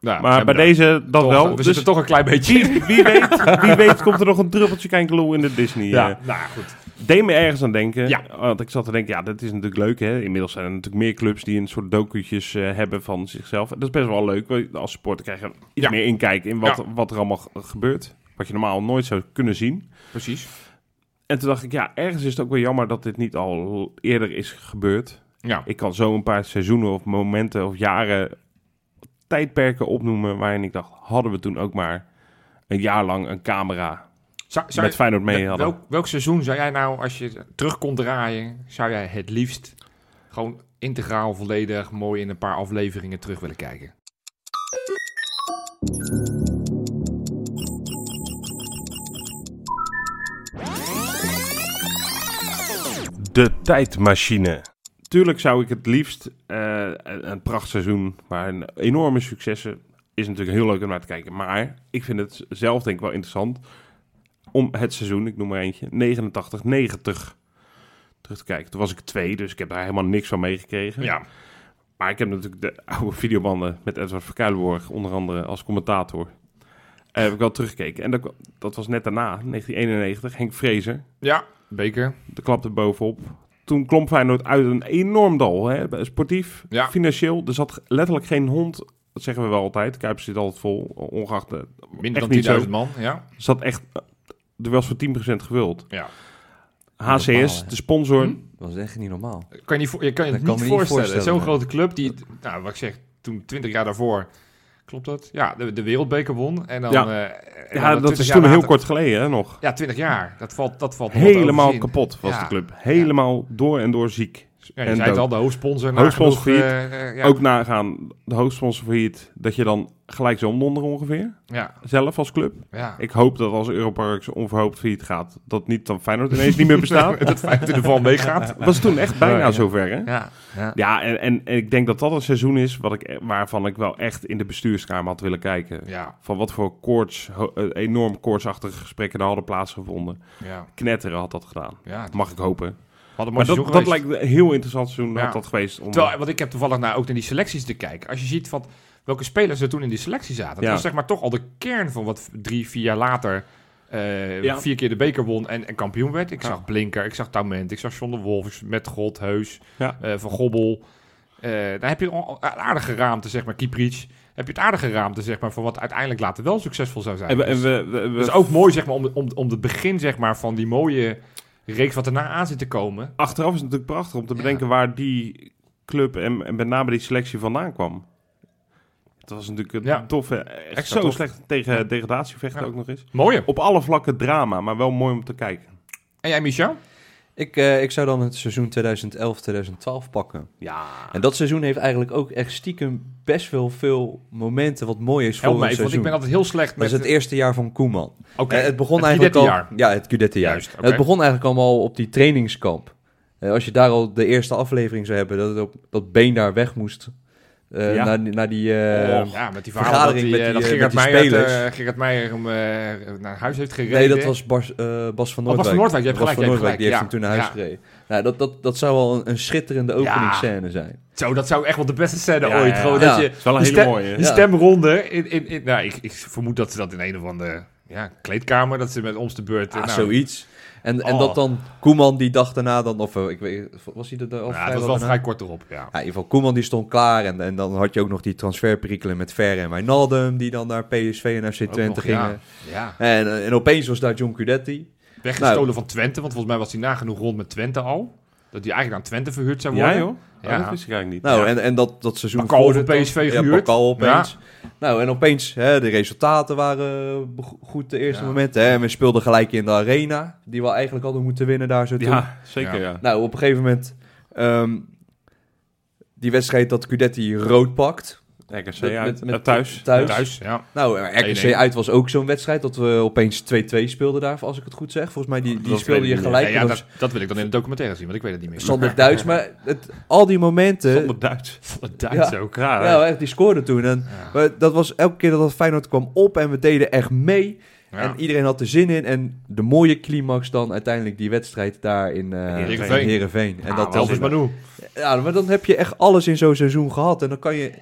nou, maar bij deze dat Toch, wel. We Dus zitten toch een klein beetje... wie, wie, weet, wie weet komt er nog een druppeltje kijkeloel in de Disney. Ja, eh. nou goed. Deed me ergens aan denken. Ja. Want ik zat te denken, ja, dat is natuurlijk leuk. Hè? Inmiddels zijn er natuurlijk meer clubs die een soort docu'tjes eh, hebben van zichzelf. Dat is best wel leuk. Als supporter krijg je iets Ja. meer inkijk in wat, Ja. wat er allemaal gebeurt. Wat je normaal nooit zou kunnen zien. Precies. En toen dacht ik, ja, ergens is het ook wel jammer dat dit niet al eerder is gebeurd. Ja. Ik kan zo een paar seizoenen of momenten of jaren tijdperken opnoemen waarin ik dacht, hadden we toen ook maar een jaar lang een camera Zou, zou met Feyenoord mee hadden. Welk, welk seizoen zou jij nou, als je terug kon draaien, zou jij het liefst gewoon integraal, volledig, mooi in een paar afleveringen terug willen kijken? De tijdmachine. Tuurlijk zou ik het liefst eh, een, een prachtseizoen waar een enorme successen is natuurlijk heel leuk om naar te kijken. Maar ik vind het zelf denk ik wel interessant om het seizoen, ik noem maar eentje, 89, 90 terug te kijken. Toen was ik twee, dus ik heb daar helemaal niks van meegekregen. Ja, Maar ik heb natuurlijk de oude videobanden met Edward Verkuilenborg, onder andere als commentator. Eh, heb ik wel teruggekeken. En dat, dat was net daarna, 1991, Henk Vrezer. ja beker. De klap er bovenop. Toen klom Feyenoord uit een enorm dal. Hè? Sportief, Ja. financieel. Er zat letterlijk geen hond. Dat zeggen we wel altijd. Kuipers zit altijd vol. Ongeacht. de- Minder dan niet zo. 10.000 man. Ja. Er zat echt... Er was voor 10% gevuld. ja. HCS, Normaal, de sponsor. Hm? Dat was echt niet normaal. Kan je, niet voor- je kan je het kan niet voorstellen. voorstellen, Zo'n nee. grote club die, nou wat ik zeg, toen 20 jaar daarvoor, klopt dat? Ja, de, de wereldbeker won. En dan, Ja. eh, en Ja, dan dat 20 is toen heel kort geleden hè, nog. Ja, 20 jaar. Dat valt, dat valt Helemaal kapot was Ja. de club. Helemaal door en door ziek. Ja, je En zei het al, de hoofdsponsor. Failliet. eh, eh, ja. Ook nagaan, de hoofdsponsor failliet, dat je dan gelijk zo omdonder ongeveer. Ja, Zelf als club. ja. Ik hoop dat als Europarks onverhoopt failliet gaat, dat niet dan Feyenoord ineens niet meer bestaat. dat Feyenoord in de val meegaat. was toen echt bijna zover, hè? Ja, ja. Ja, en, en, en ik denk dat dat een seizoen is wat ik, waarvan ik wel echt in de bestuurskamer had willen kijken. Ja, Van wat voor koorts, eh, enorm koortsachtige gesprekken er hadden plaatsgevonden. ja, Knetteren had dat gedaan. ja. Mag ik hopen. Maar dat, dat lijkt een heel interessant seizoen Ja. had dat geweest. Om, Terwijl, want ik heb toevallig nou ook naar die selecties te kijken. Als je ziet van welke spelers er toen in die selectie zaten. Dat Ja. was zeg maar toch al de kern van wat drie, vier jaar later eh, Ja. vier keer de beker won en, en kampioen werd. Ik Ja. zag Blinker, ik zag Taument, ik zag John de Wolf, met God, Heus, Ja. eh, Van Gobbel. Eh dan heb je al- een aardige raamte, zeg maar, Kieprich. Heb je het aardige raamte, zeg maar, van wat uiteindelijk later wel succesvol zou zijn. en we, Dus- en we, we, we- dat is ook mooi, zeg maar, om, om, om het begin, zeg maar, van die mooie reeks wat erna aan zit te komen. achteraf is het natuurlijk prachtig om te Ja. bedenken waar die club en, en met name die selectie vandaan kwam. Het was natuurlijk een Ja. toffe, echt zo tof. slecht tegen Ja. degradatievechten ook nog eens. Mooie. Op alle vlakken drama, maar wel mooi om te kijken. En jij, Michel? Ik, eh, ik zou dan het seizoen 2011-2012 pakken. Ja. En dat seizoen heeft eigenlijk ook echt stiekem best wel veel momenten wat mooi is voor Help even, want ik seizoen. ben altijd heel slecht Dat met... is het eerste jaar van Koeman. Oké, Eh, het begon het eigenlijk al... Ja, het Guidetti-jaar. Juist, oké. Het begon eigenlijk allemaal op die trainingskamp. Eh, als je daar al de eerste aflevering zou hebben, dat, het op, dat Been daar weg moest. Eh, Ja. naar, die- naar die... eh, Oh, ja, met die verhalen dat, vergadering die, met eh, die, dat eh, Gerard, met die Meijer, spelers. eh, Gerard Meijer hem naar huis heeft gereden. Nee, dat was Bas, eh, Bas van Oh, Bas Noordwijk. van Noordwijk, je hebt Bas gelijk, van je hebt Noordwijk, die heeft hem gelijk, toen naar huis ja. gereden. Nou, dat, dat, dat zou wel een, een schitterende openingsscène zijn. Zo, dat zou echt wel de beste scène Ja, ooit. Gewoon ja. dat je, is wel een hele mooie. Die stemronde in, in, in, nou, ik, ik vermoed dat ze dat in een of andere ja, kleedkamer, dat ze met ons de beurt... Ah, nou, zoiets. En, en Oh. dat dan Koeman die dag daarna dan, of eh, ik weet, was hij er al Ja, dat was wel vrij kort erop, ja. Ja, in ieder geval, Koeman die stond klaar. En, en dan had je ook nog die transferperikelen met Ver en Wijnaldum... die dan naar PSV en FC Twente nog, gingen. Ja. En, en opeens was daar John Cudetti. Weggestolen Nou. van Twente, want volgens mij was hij nagenoeg rond met Twente al. Dat die eigenlijk aan Twente verhuurd zou worden. Ja, joh. Oh, Ja. dat wist ik eigenlijk niet. Nou, Ja. en, en dat, dat seizoen Bakal voor PSV Ja, gehuurd. Bakal opeens. Nou, en opeens, hè, de resultaten waren go- goed de eerste Ja. momenten. Hè, en we speelden gelijk in de arena, die we eigenlijk hadden moeten winnen daar zo toen. ja, zeker Ja. ja. Nou, op een gegeven moment, ehm, die wedstrijd dat Cudetti rood pakt. RKC Met- uit, met- eh, thuis. thuis. Thuis, ja. Nou, eh, RKC 1-1. uit was ook zo'n wedstrijd dat we opeens 2-2 speelden daar, als ik het goed zeg. Volgens mij die, die Dat speelde je gelijk. Ja, dat, dat wil ik dan in de documentaire zien, want ik weet het niet meer. Sander Duits, maar het, al die momenten... Zonder Duits. Sander Duits Ja. ook. Ja, echt, die scoorde toen. En dat was elke keer dat het Feyenoord kwam op en we deden echt mee. Ja. En iedereen had er zin in. En de mooie climax dan uiteindelijk die wedstrijd daar in, eh Heerenveen. En Ah, dat was, Manu. ja, maar dan heb je echt alles in zo'n seizoen gehad. En dan kan je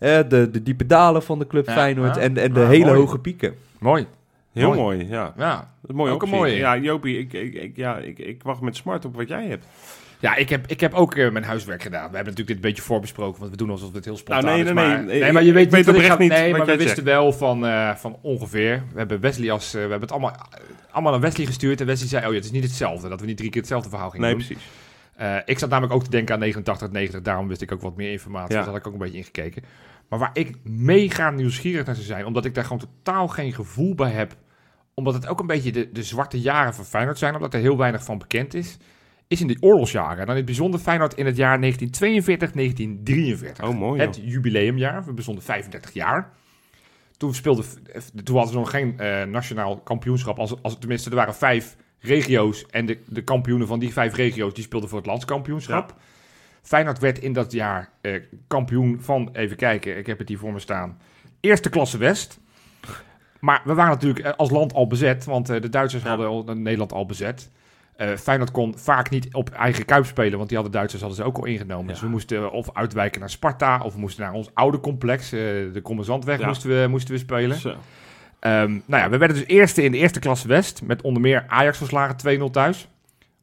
de, de diepe dalen van de club Ja, Feyenoord ja. en, en de Ja, hele mooi. hoge pieken. Mooi. Heel Mooi. mooi, ja. Ja. Dat is mooi Ook een mooie. Ja, Jopie, ik, ik, ik, ja, ik, ik wacht met smart op wat jij hebt. Ja, ik heb, ik heb ook eh, mijn huiswerk gedaan. We hebben natuurlijk dit een beetje voorbesproken, want we doen alsof het heel spontaan Nou, nee, is. nee, maar, nee. nee, maar je weet ik weet niet wat ik oprecht ga- niet Nee, wat maar we wisten wel van, eh, van ongeveer. We hebben Wesley als... eh, we hebben het allemaal, allemaal naar Wesley gestuurd. En Wesley zei, oh ja, het is niet hetzelfde. Dat we niet drie keer hetzelfde verhaal gingen Nee, doen. precies. Eh, ik zat namelijk ook te denken aan 89, 90. Daarom wist ik ook wat meer informatie. Ja. Dus had ik ook een beetje ingekeken. Maar waar ik mega nieuwsgierig naar zou zijn, omdat ik daar gewoon totaal geen gevoel bij heb. Omdat het ook een beetje de, de zwarte jaren van Feyenoord zijn, omdat er heel weinig van bekend is. Is in die oorlogsjaren. En dan in het bijzonder Feyenoord in het jaar 1942, 1943. Oh, mooi. joh. Het jubileumjaar. We bestonden 35 jaar. Toen, speelde, toen hadden ze nog geen eh, nationaal kampioenschap. Als, als, tenminste, er waren vijf regio's. En de, de kampioenen van die vijf regio's die speelden voor het landskampioenschap. Feyenoord werd in dat jaar eh, kampioen van, even kijken, ik heb het hier voor me staan. Eerste klasse West. Maar we waren natuurlijk eh, als land al bezet, want eh, de Duitsers Ja. hadden Nederland al bezet. Eh Feyenoord kon vaak niet op eigen kuip spelen, want die hadden Duitsers hadden ze ook al ingenomen. Ja. Dus we moesten of uitwijken naar Sparta, of we moesten naar ons oude complex, de Commandantweg, Ja. moesten, we, moesten we spelen. Zo. Ehm, nou ja, we werden dus eerste in de eerste klasse West, met onder meer Ajax verslagen 2-0 thuis.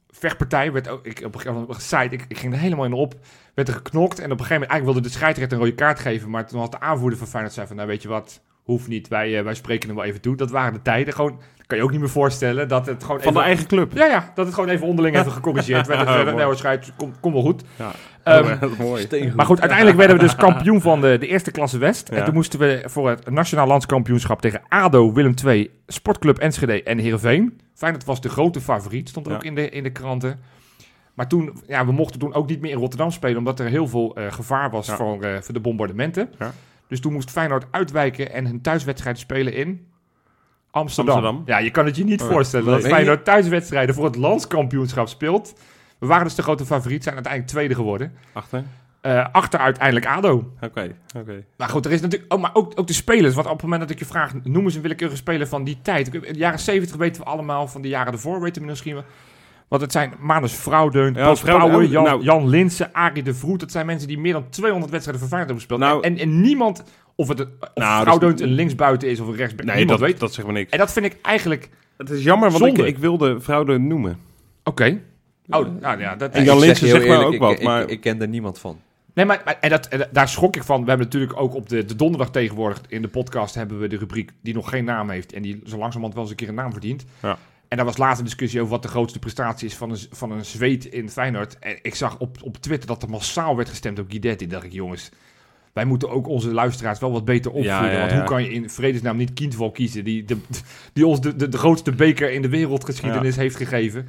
Vechtpartij werd ook, ik, op een gegeven moment, ik, ik ging er helemaal in op, werd er geknokt. En op een gegeven moment, eigenlijk wilde de scheidsrechter een rode kaart geven, maar toen had de aanvoerder van Feyenoord zei van, nou weet je wat, hoeft niet, wij, eh, wij spreken hem wel even toe. Dat waren de tijden, gewoon, kan je ook niet meer voorstellen, dat het gewoon Van de eigen club. Ja, ja, dat het gewoon even onderling even gecorrigeerd werd. Hoor, scheids, kom, kom wel goed. Ja. Ehm, Oh, dat is mooi. Steengoed. maar goed, uiteindelijk werden we dus kampioen van de, de eerste klasse West. Ja. En toen moesten we voor het nationaal landskampioenschap tegen ADO, Willem II, Sportclub Enschede en Heerenveen. Feyenoord was de grote favoriet, stond er Ja. ook in de, in de kranten. Maar toen, ja, we mochten toen ook niet meer in Rotterdam spelen, omdat er heel veel eh, gevaar was Ja. voor, eh, voor de bombardementen. Ja. Dus toen moest Feyenoord uitwijken en hun thuiswedstrijd spelen in Amsterdam. Amsterdam. Ja, je kan het je niet Oh, voorstellen dat? Feyenoord thuiswedstrijden voor het landskampioenschap speelt. We waren dus de grote favoriet, zijn uiteindelijk tweede geworden. Achter? Eh, achter uiteindelijk ADO. Oké, oké. Maar goed, er is natuurlijk ook, maar ook, ook de spelers. Want op het moment dat ik je vraag, noem eens een willekeurige speler van die tijd. In de jaren 70 weten we allemaal, van de jaren ervoor weten we misschien wel. Want het zijn Manus Vrouwdeun, Ja, Bas Vrouwdeun, Pauwen, oh, Jan, nou. Jan Linsen, Arie de Vroet. Dat zijn mensen die meer dan 200 wedstrijden voor Feyenoord hebben gespeeld. Nou- en, en, en niemand, of het een, of Nou, Vrouwdeun is- een linksbuiten is of een rechtsbuiten, Nee, niemand dat, weet. dat zegt me niks. En dat vind ik eigenlijk, Het is jammer, want ik, wilde Fraude noemen. oké. Oh, nou ja, dat En Ik Jan zeg heel zegt eerlijk, ook ik- wat, maar- Ik, ik ken er niemand van. Nee, maar, maar- en, dat, en dat- daar schrok ik van. We hebben natuurlijk ook op de, de donderdag tegenwoordig in de podcast hebben we de rubriek die nog geen naam heeft en die zo langzamerhand wel eens een keer een naam verdient. Ja. En daar was een discussie over wat de grootste prestatie is van een, van een zweet in Feyenoord. En ik zag op, op Twitter dat er massaal werd gestemd op Guidetti. dacht ik, jongens, wij moeten ook onze luisteraars wel wat beter opvoeden. Ja, ja, Want hoe kan je in vredesnaam niet Kindval kiezen, die, de, die ons de, de, de grootste beker in de wereldgeschiedenis heeft gegeven.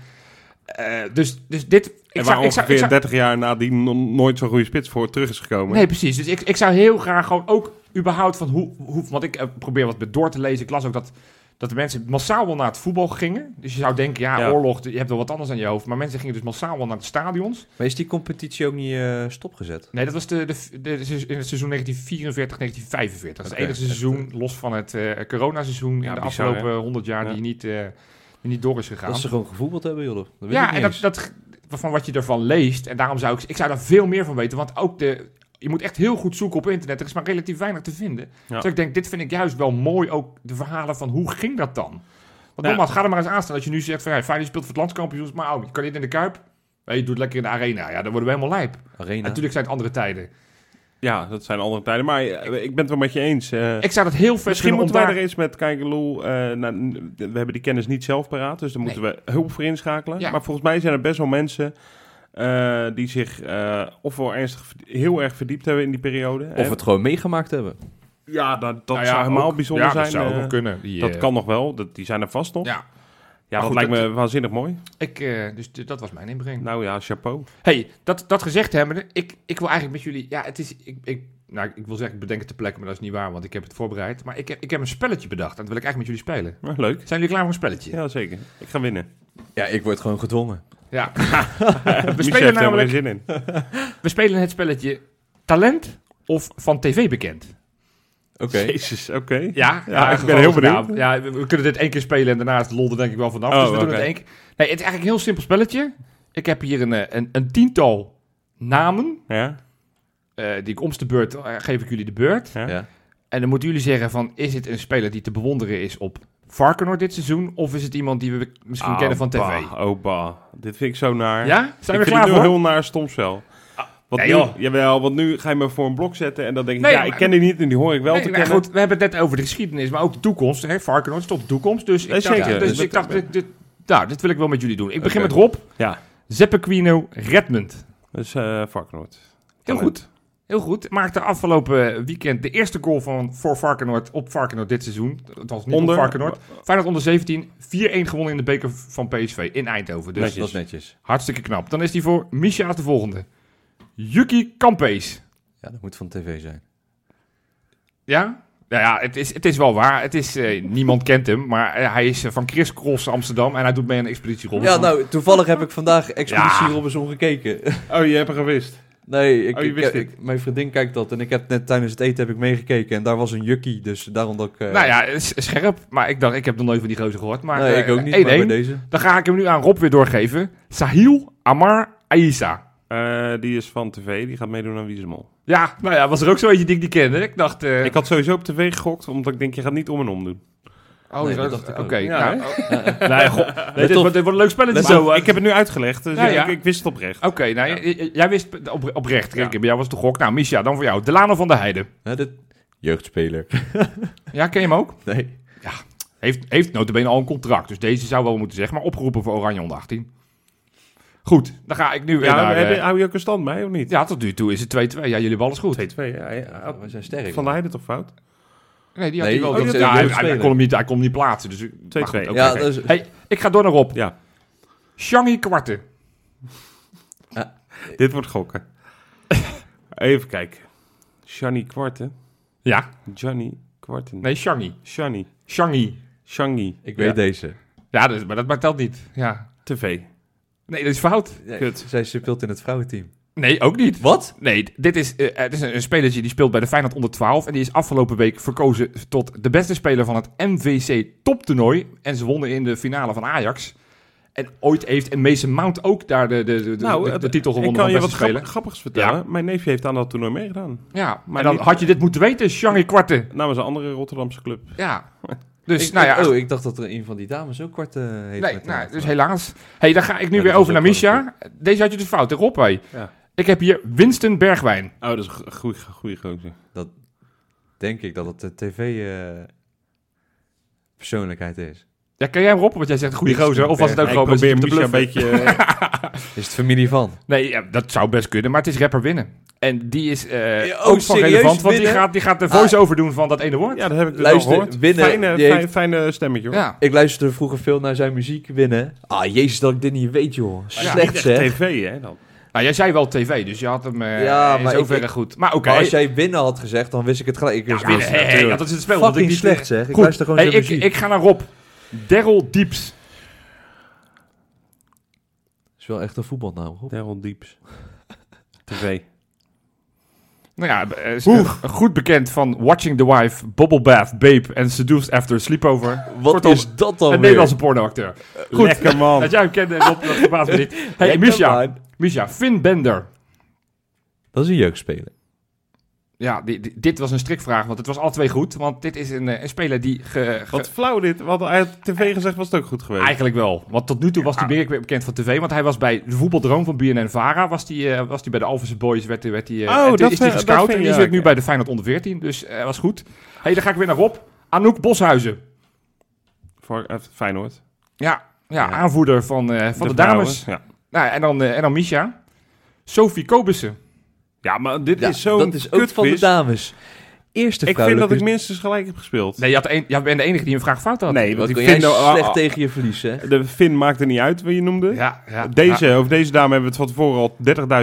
Eh, dus, dus dit... Ik en zou, waar ik zou, ik ongeveer zou, 30 jaar nadien no- nooit zo'n goede spits voor terug is gekomen. Nee, precies. Dus ik, ik zou heel graag gewoon ook überhaupt van hoe... hoe want ik eh, probeer wat door te lezen. Ik las ook dat, dat de mensen massaal wel naar het voetbal gingen. Dus je zou denken, ja, Ja. oorlog, je hebt wel wat anders aan je hoofd. Maar mensen gingen dus massaal wel naar de stadions. Maar is die competitie ook niet eh, stopgezet? Nee, dat was de, de, de, in het seizoen 1944, 1945. Dat is het enige seizoen, los van het eh coronaseizoen Ja, in de bizar, afgelopen 100 jaar, Ja. die, niet, eh, die niet door is gegaan. Dat ze gewoon gevoetbald hebben, joh. Dat weet ik Ja, en dat, dat, van wat je ervan leest. En daarom zou ik, ik zou daar veel meer van weten. Want ook de, je moet echt heel goed zoeken op internet. Er is maar relatief weinig te vinden. Ja. Dus ik denk, dit vind ik juist wel mooi. Ook de verhalen van hoe ging dat dan? Want nogmaals, ga er maar eens aan staan. Dat je nu zegt van, ja, Feyenoord speelt voor het landskampioens. Maar oh, je kan niet in de Kuip. Je doet het lekker in de arena. Ja, dan worden we helemaal lijp. Arena. Natuurlijk zijn het andere tijden. Ja, dat zijn andere tijden. Maar eh, ik ben het wel met je eens. eh. Ik zou dat heel vet Misschien moeten wij daar... er eens met eh, nou, we hebben die kennis niet zelf paraat, dus daar moeten we hulp voor inschakelen. Ja. Maar volgens mij zijn er best wel mensen eh, die zich eh, ofwel ernstig, heel erg verdiept hebben in die periode. Of hè. het gewoon meegemaakt hebben. Ja, dat, dat Nou ja, zou helemaal ook- bijzonder ja, zijn. dat zou ook eh, wel kunnen. Die, dat eh, kan nog wel, dat, die zijn er vast nog. Ja, Ja, dat goed, lijkt dat- me waanzinnig mooi. ik, eh, dus dat was mijn inbreng. Nou ja, chapeau. hey, dat, dat gezegd hebbende, ik, ik wil eigenlijk met jullie... Ja, het is... Ik, ik, nou, ik wil zeggen, ik bedenk het ter plekke, maar dat is niet waar, want ik heb het voorbereid. Maar ik heb, ik heb een spelletje bedacht en dat wil ik eigenlijk met jullie spelen. Nou, leuk. Zijn jullie klaar voor een spelletje? Ja, zeker. Ik ga winnen. Ja, ik word gewoon gedwongen. Ja. We spelen namelijk... geen zin in. We spelen het spelletje talent of van tv bekend. Oké. Jezus, oké. Ja, Ja, ik ben heel gedaan. benieuwd. Ja, we, we kunnen dit één keer spelen en daarna is de lol er denk ik wel vanaf. Oh, dus we doen oké. het één keer. Nee, het is eigenlijk een heel simpel spelletje. Ik heb hier een, eh, een, een tiental namen. Ja, eh, die ik om de beurt eh, geef ik jullie de beurt. ja. Ja. En dan moeten jullie zeggen van, is het een speler die te bewonderen is op Varkenoord dit seizoen? Of is het iemand die we misschien Ah, kennen van tv? bah, Oh, bah. Dit vind ik zo naar. Ja? Zijn ik we vind klaar nu voor? heel naar stomspel. Want nee, nu, joh. jawel, want nu ga je me voor een blok zetten en dan denk ik, Nee, ja, maar- ik ken die niet en die hoor ik wel Nee, te kennen. goed, we hebben het net over de geschiedenis, maar ook de toekomst. Hè? Varkenoord is tot de toekomst. Dus ik dacht, zeker. dus Dus ik dacht dit, dit, nou, dit wil ik wel met jullie doen. Ik begin met Rob. Ja, Zeppequino Redmond. dus eh Varkenoord. Heel goed. Heel goed. Maakte afgelopen weekend de eerste goal van, voor Varkenoord op Varkenoord dit seizoen. Het was niet Onder- op Varkenoord. Feyenoord onder 17. 4-1 gewonnen in de beker van PSV in Eindhoven. Dus Netjes. Dat is netjes. hartstikke knap. Dan is die voor Misha de volgende. Yuki Kampees. Ja, dat moet van tv zijn. Ja? Nou ja, het is, het is wel waar. Het is, eh, niemand kent hem, maar eh, hij is eh, van Chris Cross Amsterdam en hij doet mee aan een expeditie Robinson. Ja, nou, toevallig heb ik vandaag Expeditie Ja. Robinson gekeken. Oh, je hebt er gewist. Nee, ik, Oh, je ik- wist ik- mijn vriendin kijkt dat en ik heb net tijdens het eten heb ik meegekeken en daar was een jukkie, dus daarom dat ik... eh, Nou ja, scherp, maar ik dacht, ik heb nog nooit van die gozer gehoord. Maar, nee, eh, ik ook niet, 1-1. maar bij deze. Dan ga ik hem nu aan Rob weer doorgeven. Sahil Amar Aissa. Eh, die is van tv, die gaat meedoen aan Wie is de Mol. Ja, nou ja, was er ook zo eentje die ik niet kende. Ik dacht... eh, Ik had sowieso op tv gegokt, omdat ik denk, je gaat niet om en om doen. Oh, Nee, dat dacht ik ook. Oké, Ja, nou, nee, goh, nee, dit, wordt, dit wordt een leuk spelletje Maar zo. ik heb het nu uitgelegd, dus Ja, ja. Ik, ik wist het oprecht. Oké, nou, jij wist op, oprecht. Ja. Kijk, bij jou was het de gok. Nou, Misha, dan voor jou. Delano van der Heijden. Hè, dit... Jeugdspeler. Ja, ken je hem ook? Nee. Heeft, heeft notabene al een contract. Dus deze zou wel moeten zeggen. Maar opgeroepen voor Oranje onder 18. Goed, dan ga ik nu weer Ja, naar... heb je- eh, hou je ook een stand bij, of niet? ja, tot nu toe is het 2-2. Ja, jullie hebben alles goed. 2-2, ja. ja. we zijn sterk. Van de Heide toch fout? Nee, die had Nee, hij wel. oh, dat- die ja, hij, kon hem niet, hij kon hem niet plaatsen. Dus, 2-2. maar goed, oké. Ja, dat. Hey, ik ga door naar Rob. Ja, Shangi Kwarten. dit wordt gokken. Even kijken. Shani Kwarten. Ja, Johnny Kwarten. nee, Shangi. Shani. Shangi. Shangi. Ik weet Ja. deze. Ja, dus, maar dat maar telt niet. Ja. TV. Nee, dat is fout. Ja, Kut. Zij speelt in het vrouwenteam. Nee, ook niet. Wat? Nee, dit is, eh, het is een, een spelertje die speelt bij de Feyenoord onder 12. En die is afgelopen week verkozen tot de beste speler van het MVC toptoernooi. En ze wonnen in de finale van Ajax. En ooit heeft Mason Mount ook daar de, de, de, de- Nou, de, het- de titel Ik gewonnen kan van je beste wat speler. grap- grappigs vertellen. Mijn neefje heeft aan dat toernooi meegedaan. Ja, maar Maar dan niet- had je dit moeten weten, Shangi Kwarten. Namens een andere Rotterdamse club. Ja. Dus, ik, nou ja. Oh, ik dacht dat er een van die dames ook kwart eh heeft. Nee, nou, dus helaas. hey, dan ga ik nu Ja, weer over naar Misha. Deze had je dus fout, hè, Rob? hé? Ja. Ik heb hier Winston Bergwijn. Oh, dat is een goede goede gozer. Denk ik dat het de tv-persoonlijkheid is. Ja, ken jij hem, Rob? Want jij zegt goede gozer. Of was het ook gewoon probeer te Misha een bluffen? beetje... eh, Is het familie van? Nee, ja, dat zou best kunnen, maar het is rapper winnen. En die is eh, Ja, oh, ook van serieus relevant, want die gaat, die gaat de voice-over doen van dat ene woord. ja, dat heb ik dus Luister, al gehoord. winnen, Fijne, die fijn- heeft- fijne stemmetje, hoor. Ja. Ik luisterde vroeger veel naar zijn muziek winnen. Ah, jezus dat ik dit niet weet, joh. Slecht echt zeg. tv, hè, dan. Nou, jij zei wel tv, dus je had hem eh Ja, in maar zoverre ik- goed. Maar oké. Als jij winnen had gezegd, dan wist ik het gelijk. Ik Ja, wist winnen, niet. hè, hè, ja, dat is het spel. dat ik Fucking niet, slecht zeg. Ik Goed. luister gewoon Hey, ik, muziek. ik ga naar Rob. Daryl Dieps. is wel echt een voetbalnaam, hoor. Daryl Dieps. TV. Nou ja, eh, is, eh, goed bekend van Watching the Wife, Bubble Bath, Babe en Seduced After Sleepover. Wat Kortom, is dat dan Een weer? Nederlandse pornoacteur. Goed. Lekker, man. Dat jij hem kende, Rob, dat verbaast me niet. Hey, Lekker, Misha. man. Misha, Finn Bender. Dat is een jeugdspeler. Ja, di- di- dit was een strikvraag, want het was alle twee goed. Want dit is een, eh, een speler die... ge- ge- Wat flauw dit. Want hij had tv gezegd was het ook goed geweest. Eigenlijk wel. Want tot nu toe was hij meer bekend van tv. Want hij was bij de voetbaldroom van BNN-Vara. Was hij eh, was hij bij de Alphense Boys. Werd, hij- werd hij, eh, Oh, dat is hij gescout. En die zit nu bij de Feyenoord onder 14. Dus eh was goed. hey, dan ga ik weer naar Rob. Anouk Boshuizen. Voor eh, Feyenoord. Ja, ja, Ja. aanvoerder van, eh, van de, vrouwen, dames. Ja. Nou, en dan, eh, en dan Misha. Sophie Kobussen. Ja, maar dit Ja, is zo'n dat is ook van de dames. Eerste Ik vind dat ik minstens gelijk heb gespeeld. Nee, je, had een, bent de enige die een vraag fout had. Nee, want die Finn, slecht ah, ah, tegen je verlies, hè? de Finn maakt er niet uit, wat je noemde. Ja, ja. Deze, Ja, of deze dame hebben we het van tevoren al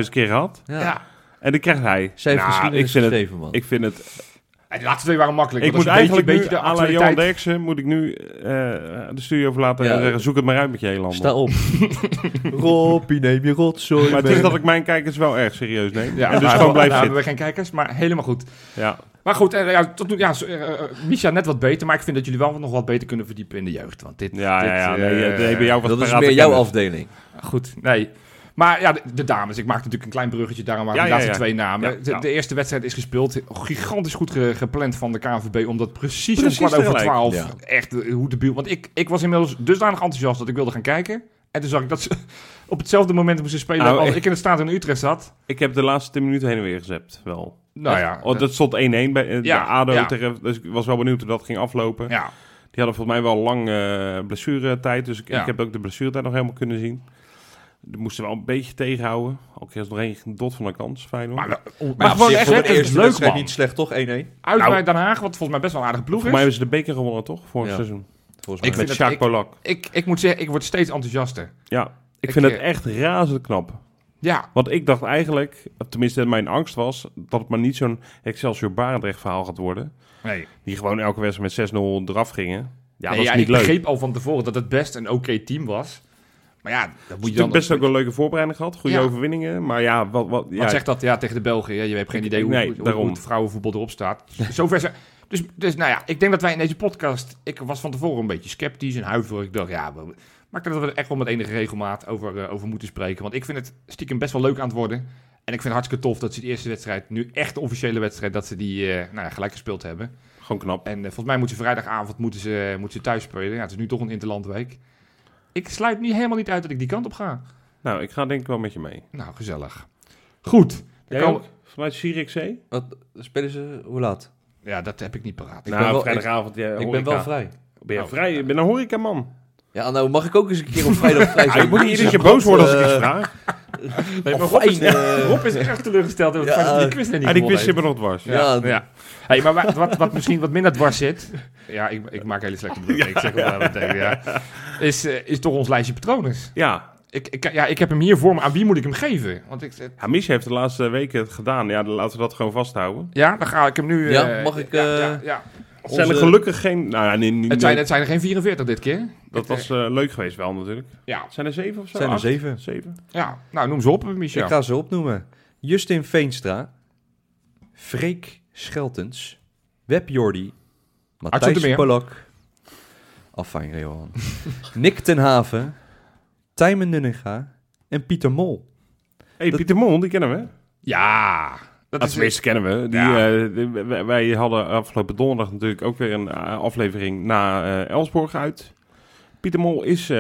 30.000 keer gehad. Ja. ja. En die krijgt hij. Zij heeft Nou, geschiedenis ik vind het, geschreven, man. Ik vind het... En de laatste twee waren makkelijk. Ik moet is een eigenlijk beetje, de Johan. Derksen, moet ik nu eh, de studio verlaten Ja. en zeggen, zoek het maar uit met je hele Sta handen. op. Robbie, neem je rotzooi Maar het is dat ik mijn kijkers wel erg serieus neem. Ja, en dus gewoon blijf zitten. hebben we geen kijkers, maar helemaal goed. Ja. Maar goed, eh, ja, tot nu, ja, eh, Misha net wat beter, maar ik vind dat jullie wel nog wat beter kunnen verdiepen in de jeugd. Want dit, Ja, dit, ja, ja. Nee, nee, bij jou was Dat is meer jouw afdeling. Goed, nee. Maar ja, de, de dames. Ik maak natuurlijk een klein bruggetje, daarom waren Ja, de laatste ja. twee namen. Ja, de, ja. de eerste wedstrijd is gespeeld. Gigantisch goed ge- gepland van de KNVB, omdat precies, Precies om kwart over twaalf Ja. echt hoe de buurt... Want ik, ik was inmiddels dusdanig enthousiast dat ik wilde gaan kijken. En toen zag ik dat ze op hetzelfde moment moesten spelen Nou, als ik- ik in het stadion in Utrecht zat. Ik heb de laatste 10 minuten heen en weer gezept, wel. Nou ja, Oh, dat stond 1-1 bij eh, Ja, de ADO ja. tegen... Dus ik was wel benieuwd hoe dat ging aflopen. ja. Die hadden volgens mij wel lang eh blessuretijd. Dus ik, Ja. ik heb ook de blessuretijd nog helemaal kunnen zien. Die moesten wel een beetje tegenhouden. Al kreeg nog één dot van de kans, Feyenoord. Maar, maar, Maar gewoon echt het is eerste leuk, wedstrijd man. niet slecht, toch? 1-1. Uit Nou. bij Den Haag, wat volgens mij best wel een aardige ploeg Voor is. mij hebben ze de beker gewonnen, toch? Vorig Ja. seizoen. Volgens mij. Met het- Sjaak ik- Polak. Ik, ik moet zeggen, ik word steeds enthousiaster. Ja, ik Ik, vind het eh, echt razend knap. Ja, Want ik dacht eigenlijk, tenminste mijn angst was... dat het maar niet zo'n Excelsior Barendrecht verhaal gaat worden. nee. Die gewoon elke wedstrijd met 6-0 eraf gingen. Ja, Nee, dat is ja, niet ik leuk. begreep al van tevoren dat het best een oké team was. Maar ja, dat moet Ze je hebben dan... best ook een leuke voorbereiding gehad. Goede Ja. overwinningen. Maar ja, wat... wat ja, Wat zegt dat ja, tegen de Belgen? Ja, je hebt geen idee hoe, Nee, hoe, hoe, het vrouwenvoetbal erop staat. Zover zijn... Dus, dus nou ja, ik denk dat wij in deze podcast... Ik was van tevoren een beetje sceptisch en huiverig. Ik dacht, ja, we, maar ik denk dat we er echt wel met enige regelmaat over, eh, over moeten spreken. Want ik vind het stiekem best wel leuk aan het worden. En ik vind het hartstikke tof dat ze de eerste wedstrijd, nu echt de officiële wedstrijd, dat ze die eh, nou ja, gelijk gespeeld hebben. Gewoon knap. En eh, volgens mij moeten ze vrijdagavond moeten ze, moeten ze thuis spelen. Ja, het is nu toch een interlandweek. Ik sluit niet helemaal niet uit dat ik die kant op ga. Nou, ik ga denk ik wel met je mee. Nou, gezellig. Goed. Jij komen- ook? Vanuit C? Wat, spelen ze hoe laat? Ja, dat heb ik niet paraat. Ik nou, ben wel- vrijdagavond. Ja, ik ben wel vrij. Ben je Oh. vrij? Ik ben een horecaman. Ja, nou mag ik ook eens een keer op vrijdag vrij Ja, zijn. ik moet niet iedere keer Wat, boos worden als ik eh, iets vraag. Nee, maar Rob, is, eh. Rob is erg teleurgesteld het Ja, dat hij die quiz niet Ja, die gewonnen quiz zit me heeft. nog dwars. Ja, Ja. Hey, maar wat, wat, wat misschien wat minder dwars zit... Ja, ik, ik maak hele slechte bedoelingen. Ik zeg het wel meteen, ja. Is, eh, is toch ons lijstje patronen. Ja. Ik, ik, ja, ik heb hem hier voor me. Aan wie moet ik hem geven? Want ik, ja, Misha heeft de laatste weken het gedaan. Ja, laten we dat gewoon vasthouden. ja, dan ga ik hem nu... Ja, mag ik, Ja, eh, ja, ja. Het zijn er gelukkig geen... Nou ja, nee, nee, Het, zijn, het zijn er geen 44 dit keer. dat was eh, leuk geweest wel natuurlijk. Ja, Zijn er zeven of zo? zijn er zeven. Zeven. ja. nou noem ze op, Michel. Ik ga ze opnoemen. Justin Veenstra. Freek Scheltens. Web Jordi. Matthijs. Polak. Afijn, Johan. Nick ten Haven. Tijmen Nunninga. En Pieter Mol. hey, Dat- Pieter Mol, die kennen we. Ja, dat is... tenminste kennen we. Die, Ja. eh, wij- hadden afgelopen donderdag natuurlijk ook weer een eh, aflevering na eh Elsborg uit. Pieter Mol is,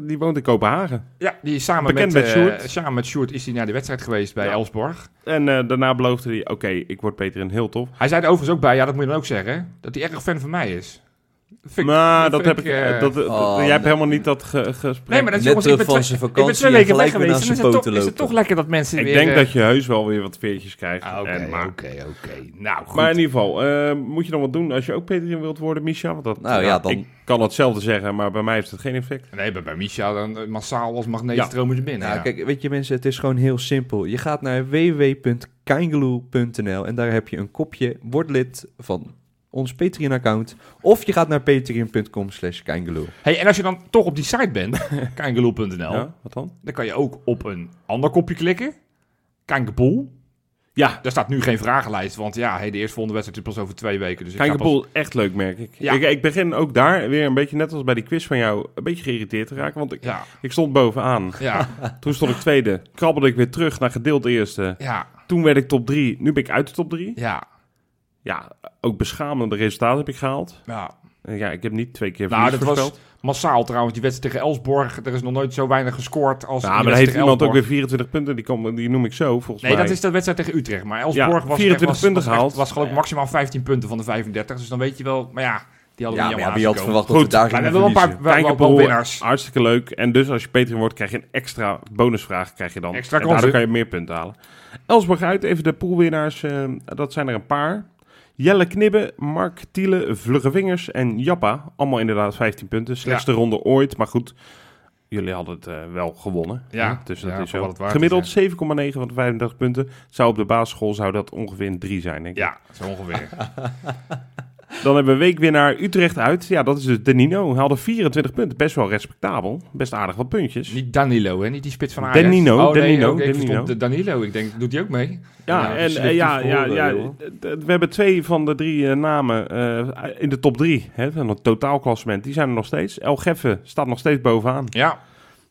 die woont in Kopenhagen. Ja, die is samen Bekend met, met Sjoerd. samen met Sjoerd is hij naar de wedstrijd geweest bij Ja. Elsborg. En daarna beloofde hij, oké, ik word Peter in heel tof. Hij zei er overigens ook bij, ja dat moet je dan ook zeggen, dat hij erg fan van mij is. Vind ik- maar vind dat heb ik... eh, eh, dat, dat- Oh, jij hebt nee. helemaal niet dat ge- gesprek. Nee, maar dat is jongens, ik ben, van twee, zijn ik ben vakantie twee en weken weg geweest. En dan is het, toch, is het lekker dat mensen ik weer... denk eh, dat je heus wel weer wat veertjes krijgt. ah, Oké, oké, maar, oké. Nou, goed. maar in ieder geval, eh, moet je nog wat doen als je ook Peter in wilt worden, Misha? Want dat, Nou ja, dan- Ik kan hetzelfde zeggen, maar bij mij heeft het geen effect. Nee, bij, bij Micha dan eh, massaal als magneet Ja. ze binnen. Nou, ja. kijk, weet je mensen, het is gewoon heel simpel. Je gaat naar www.kaingeloel.nl en daar heb je een kopje. Word lid van ons Patreon-account. Of je gaat naar patreon.com slash. Hey, en als je dan toch op die site bent, kangeloel.nl, Ja, wat dan? dan kan je ook op een ander kopje klikken. Kankerpool. Ja, Daar staat nu geen vragenlijst, want ja, hey, de eerstvolgende wedstrijd is pas over twee weken. Dus pas- echt leuk merk ik. Ja. ik. Ik begin ook daar weer een beetje, net als bij die quiz van jou, een beetje geïrriteerd te raken. Want ik, Ja, ik stond bovenaan. ja, Toen stond ik tweede. Krabbelde ik weer terug naar gedeeld eerste. ja, Toen werd ik top drie. Nu ben ik uit de top drie. ja. Ja, ook beschamende resultaten heb ik gehaald. ja. Ja, ik heb niet twee keer Nou, verlies dat was voorspeld. massaal trouwens. Die wedstrijd tegen Elsborg, er is nog nooit zo weinig gescoord als Ja, maar heeft iemand ook weer Elsborg. 24 punten. Die, kom, die noem ik zo, volgens Nee, mij. dat is de wedstrijd tegen Utrecht. Maar Elsborg Ja, was, 24 was, punten was, gehaald. was geloof ik maximaal 15 punten van de 35. Dus dan weet je wel, maar ja, Die hadden Ja, we ja, wie had verwacht Goed, dat we daar we wel een paar, wel, wel, winnaars. Hartstikke leuk. En dus als je Patreon wordt, krijg je een extra bonusvraag. Krijg je dan. Extra en daardoor kan je meer punten halen. Elsborg uit, even de poolwinnaars. eh, dat zijn er een paar. Jelle Knibbe, Mark Tiele, Vlugge Vingers en Jappa. Allemaal inderdaad 15 punten. Slechtste ronde ooit. Maar goed, jullie hadden het eh, wel gewonnen. Ja, hè? dus dat ja, is zo. wat het waard Gemiddeld is, 7,9 van de 35 punten. Zou op de basisschool zou dat ongeveer een 3 zijn, denk ik. Ja, zo ongeveer. Dan hebben we weekwinnaar Utrecht uit. Ja, dat is dus Danino. Hij hadden 24 punten. Best wel respectabel. Best aardig wat puntjes. niet Danilo, hè? Niet die spits van Ajax. Danilo, Oh, nee, Danilo, ook, ik Danilo. Danilo. Ik denk, doet hij ook mee? Ja, Ja, en eh, ja, ja, ja, we hebben twee van de drie eh, namen eh, in de top drie hè, van het totaalklassement. Die zijn er nog steeds. El Geffe staat nog steeds bovenaan. Dan Ja,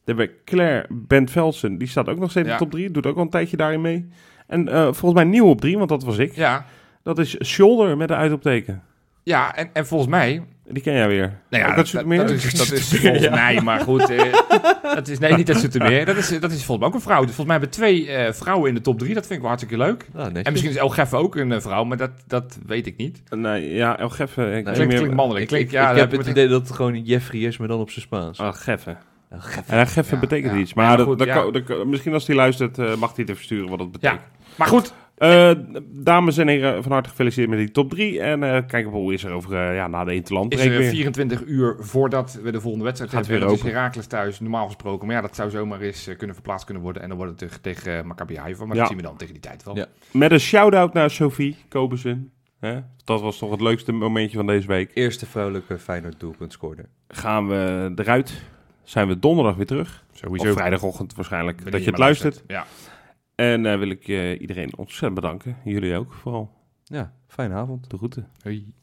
hebben we Claire Bent Velsen. Die staat ook nog steeds in de top drie. Doet ook al een tijdje daarin mee. En volgens mij nieuw op drie, want dat was ik. ja. Dat is Shoulder met een uitopteken. Ja, en, en volgens mij... Die ken jij weer. Nou ja, dat, Zoetermeer? dat is, dat is volgens mij, maar goed. eh, dat is, nee, niet uit Zoetermeer. Dat is, dat is volgens mij ook een vrouw. Dus volgens mij hebben we twee eh, vrouwen in de top drie. Dat vind ik wel hartstikke leuk. Ah. En misschien is El Geff ook een eh, vrouw, maar dat, dat weet ik niet. Nee, ja, El Geffe. Ik Nee. Klinkt, meer- klinkt mannelijk. Ik, Klinkt, ik, ja, ik dat heb het ik- idee dat het gewoon Jeffrey is, maar dan op zijn Spaans. El Geffe. Oh, gef. En El Geffe Ja, betekent ja. iets. Maar, Ja, dat, goed, dat dat misschien als hij luistert, mag hij het even sturen wat dat betekent. Maar goed, Eh, dames en heren, van harte gefeliciteerd met die top 3. En eh kijk op hoe is er over eh, ja, na de Interland. is er 24 uur voordat we de volgende wedstrijd Gaat hebben. weer open. Heracles thuis, normaal gesproken. Maar ja, dat zou zomaar eens kunnen verplaatst kunnen worden. En dan wordt het tegen, tegen Maccabi Haifa. Maar Ja. dat zien we dan tegen die tijd wel. Ja. Met een shout-out naar Sophie Kobensen. Hè? Dat was toch het leukste momentje van deze week. Eerste vrouwelijke Feyenoord doelpunt scoorde. Gaan we eruit. Zijn we donderdag weer terug. Sowieso. Of vrijdagochtend waarschijnlijk. Dat je het maar luistert. Ja. En eh, wil ik eh, iedereen ontzettend bedanken. Jullie ook vooral. Ja, fijne avond. De groeten. Hoi.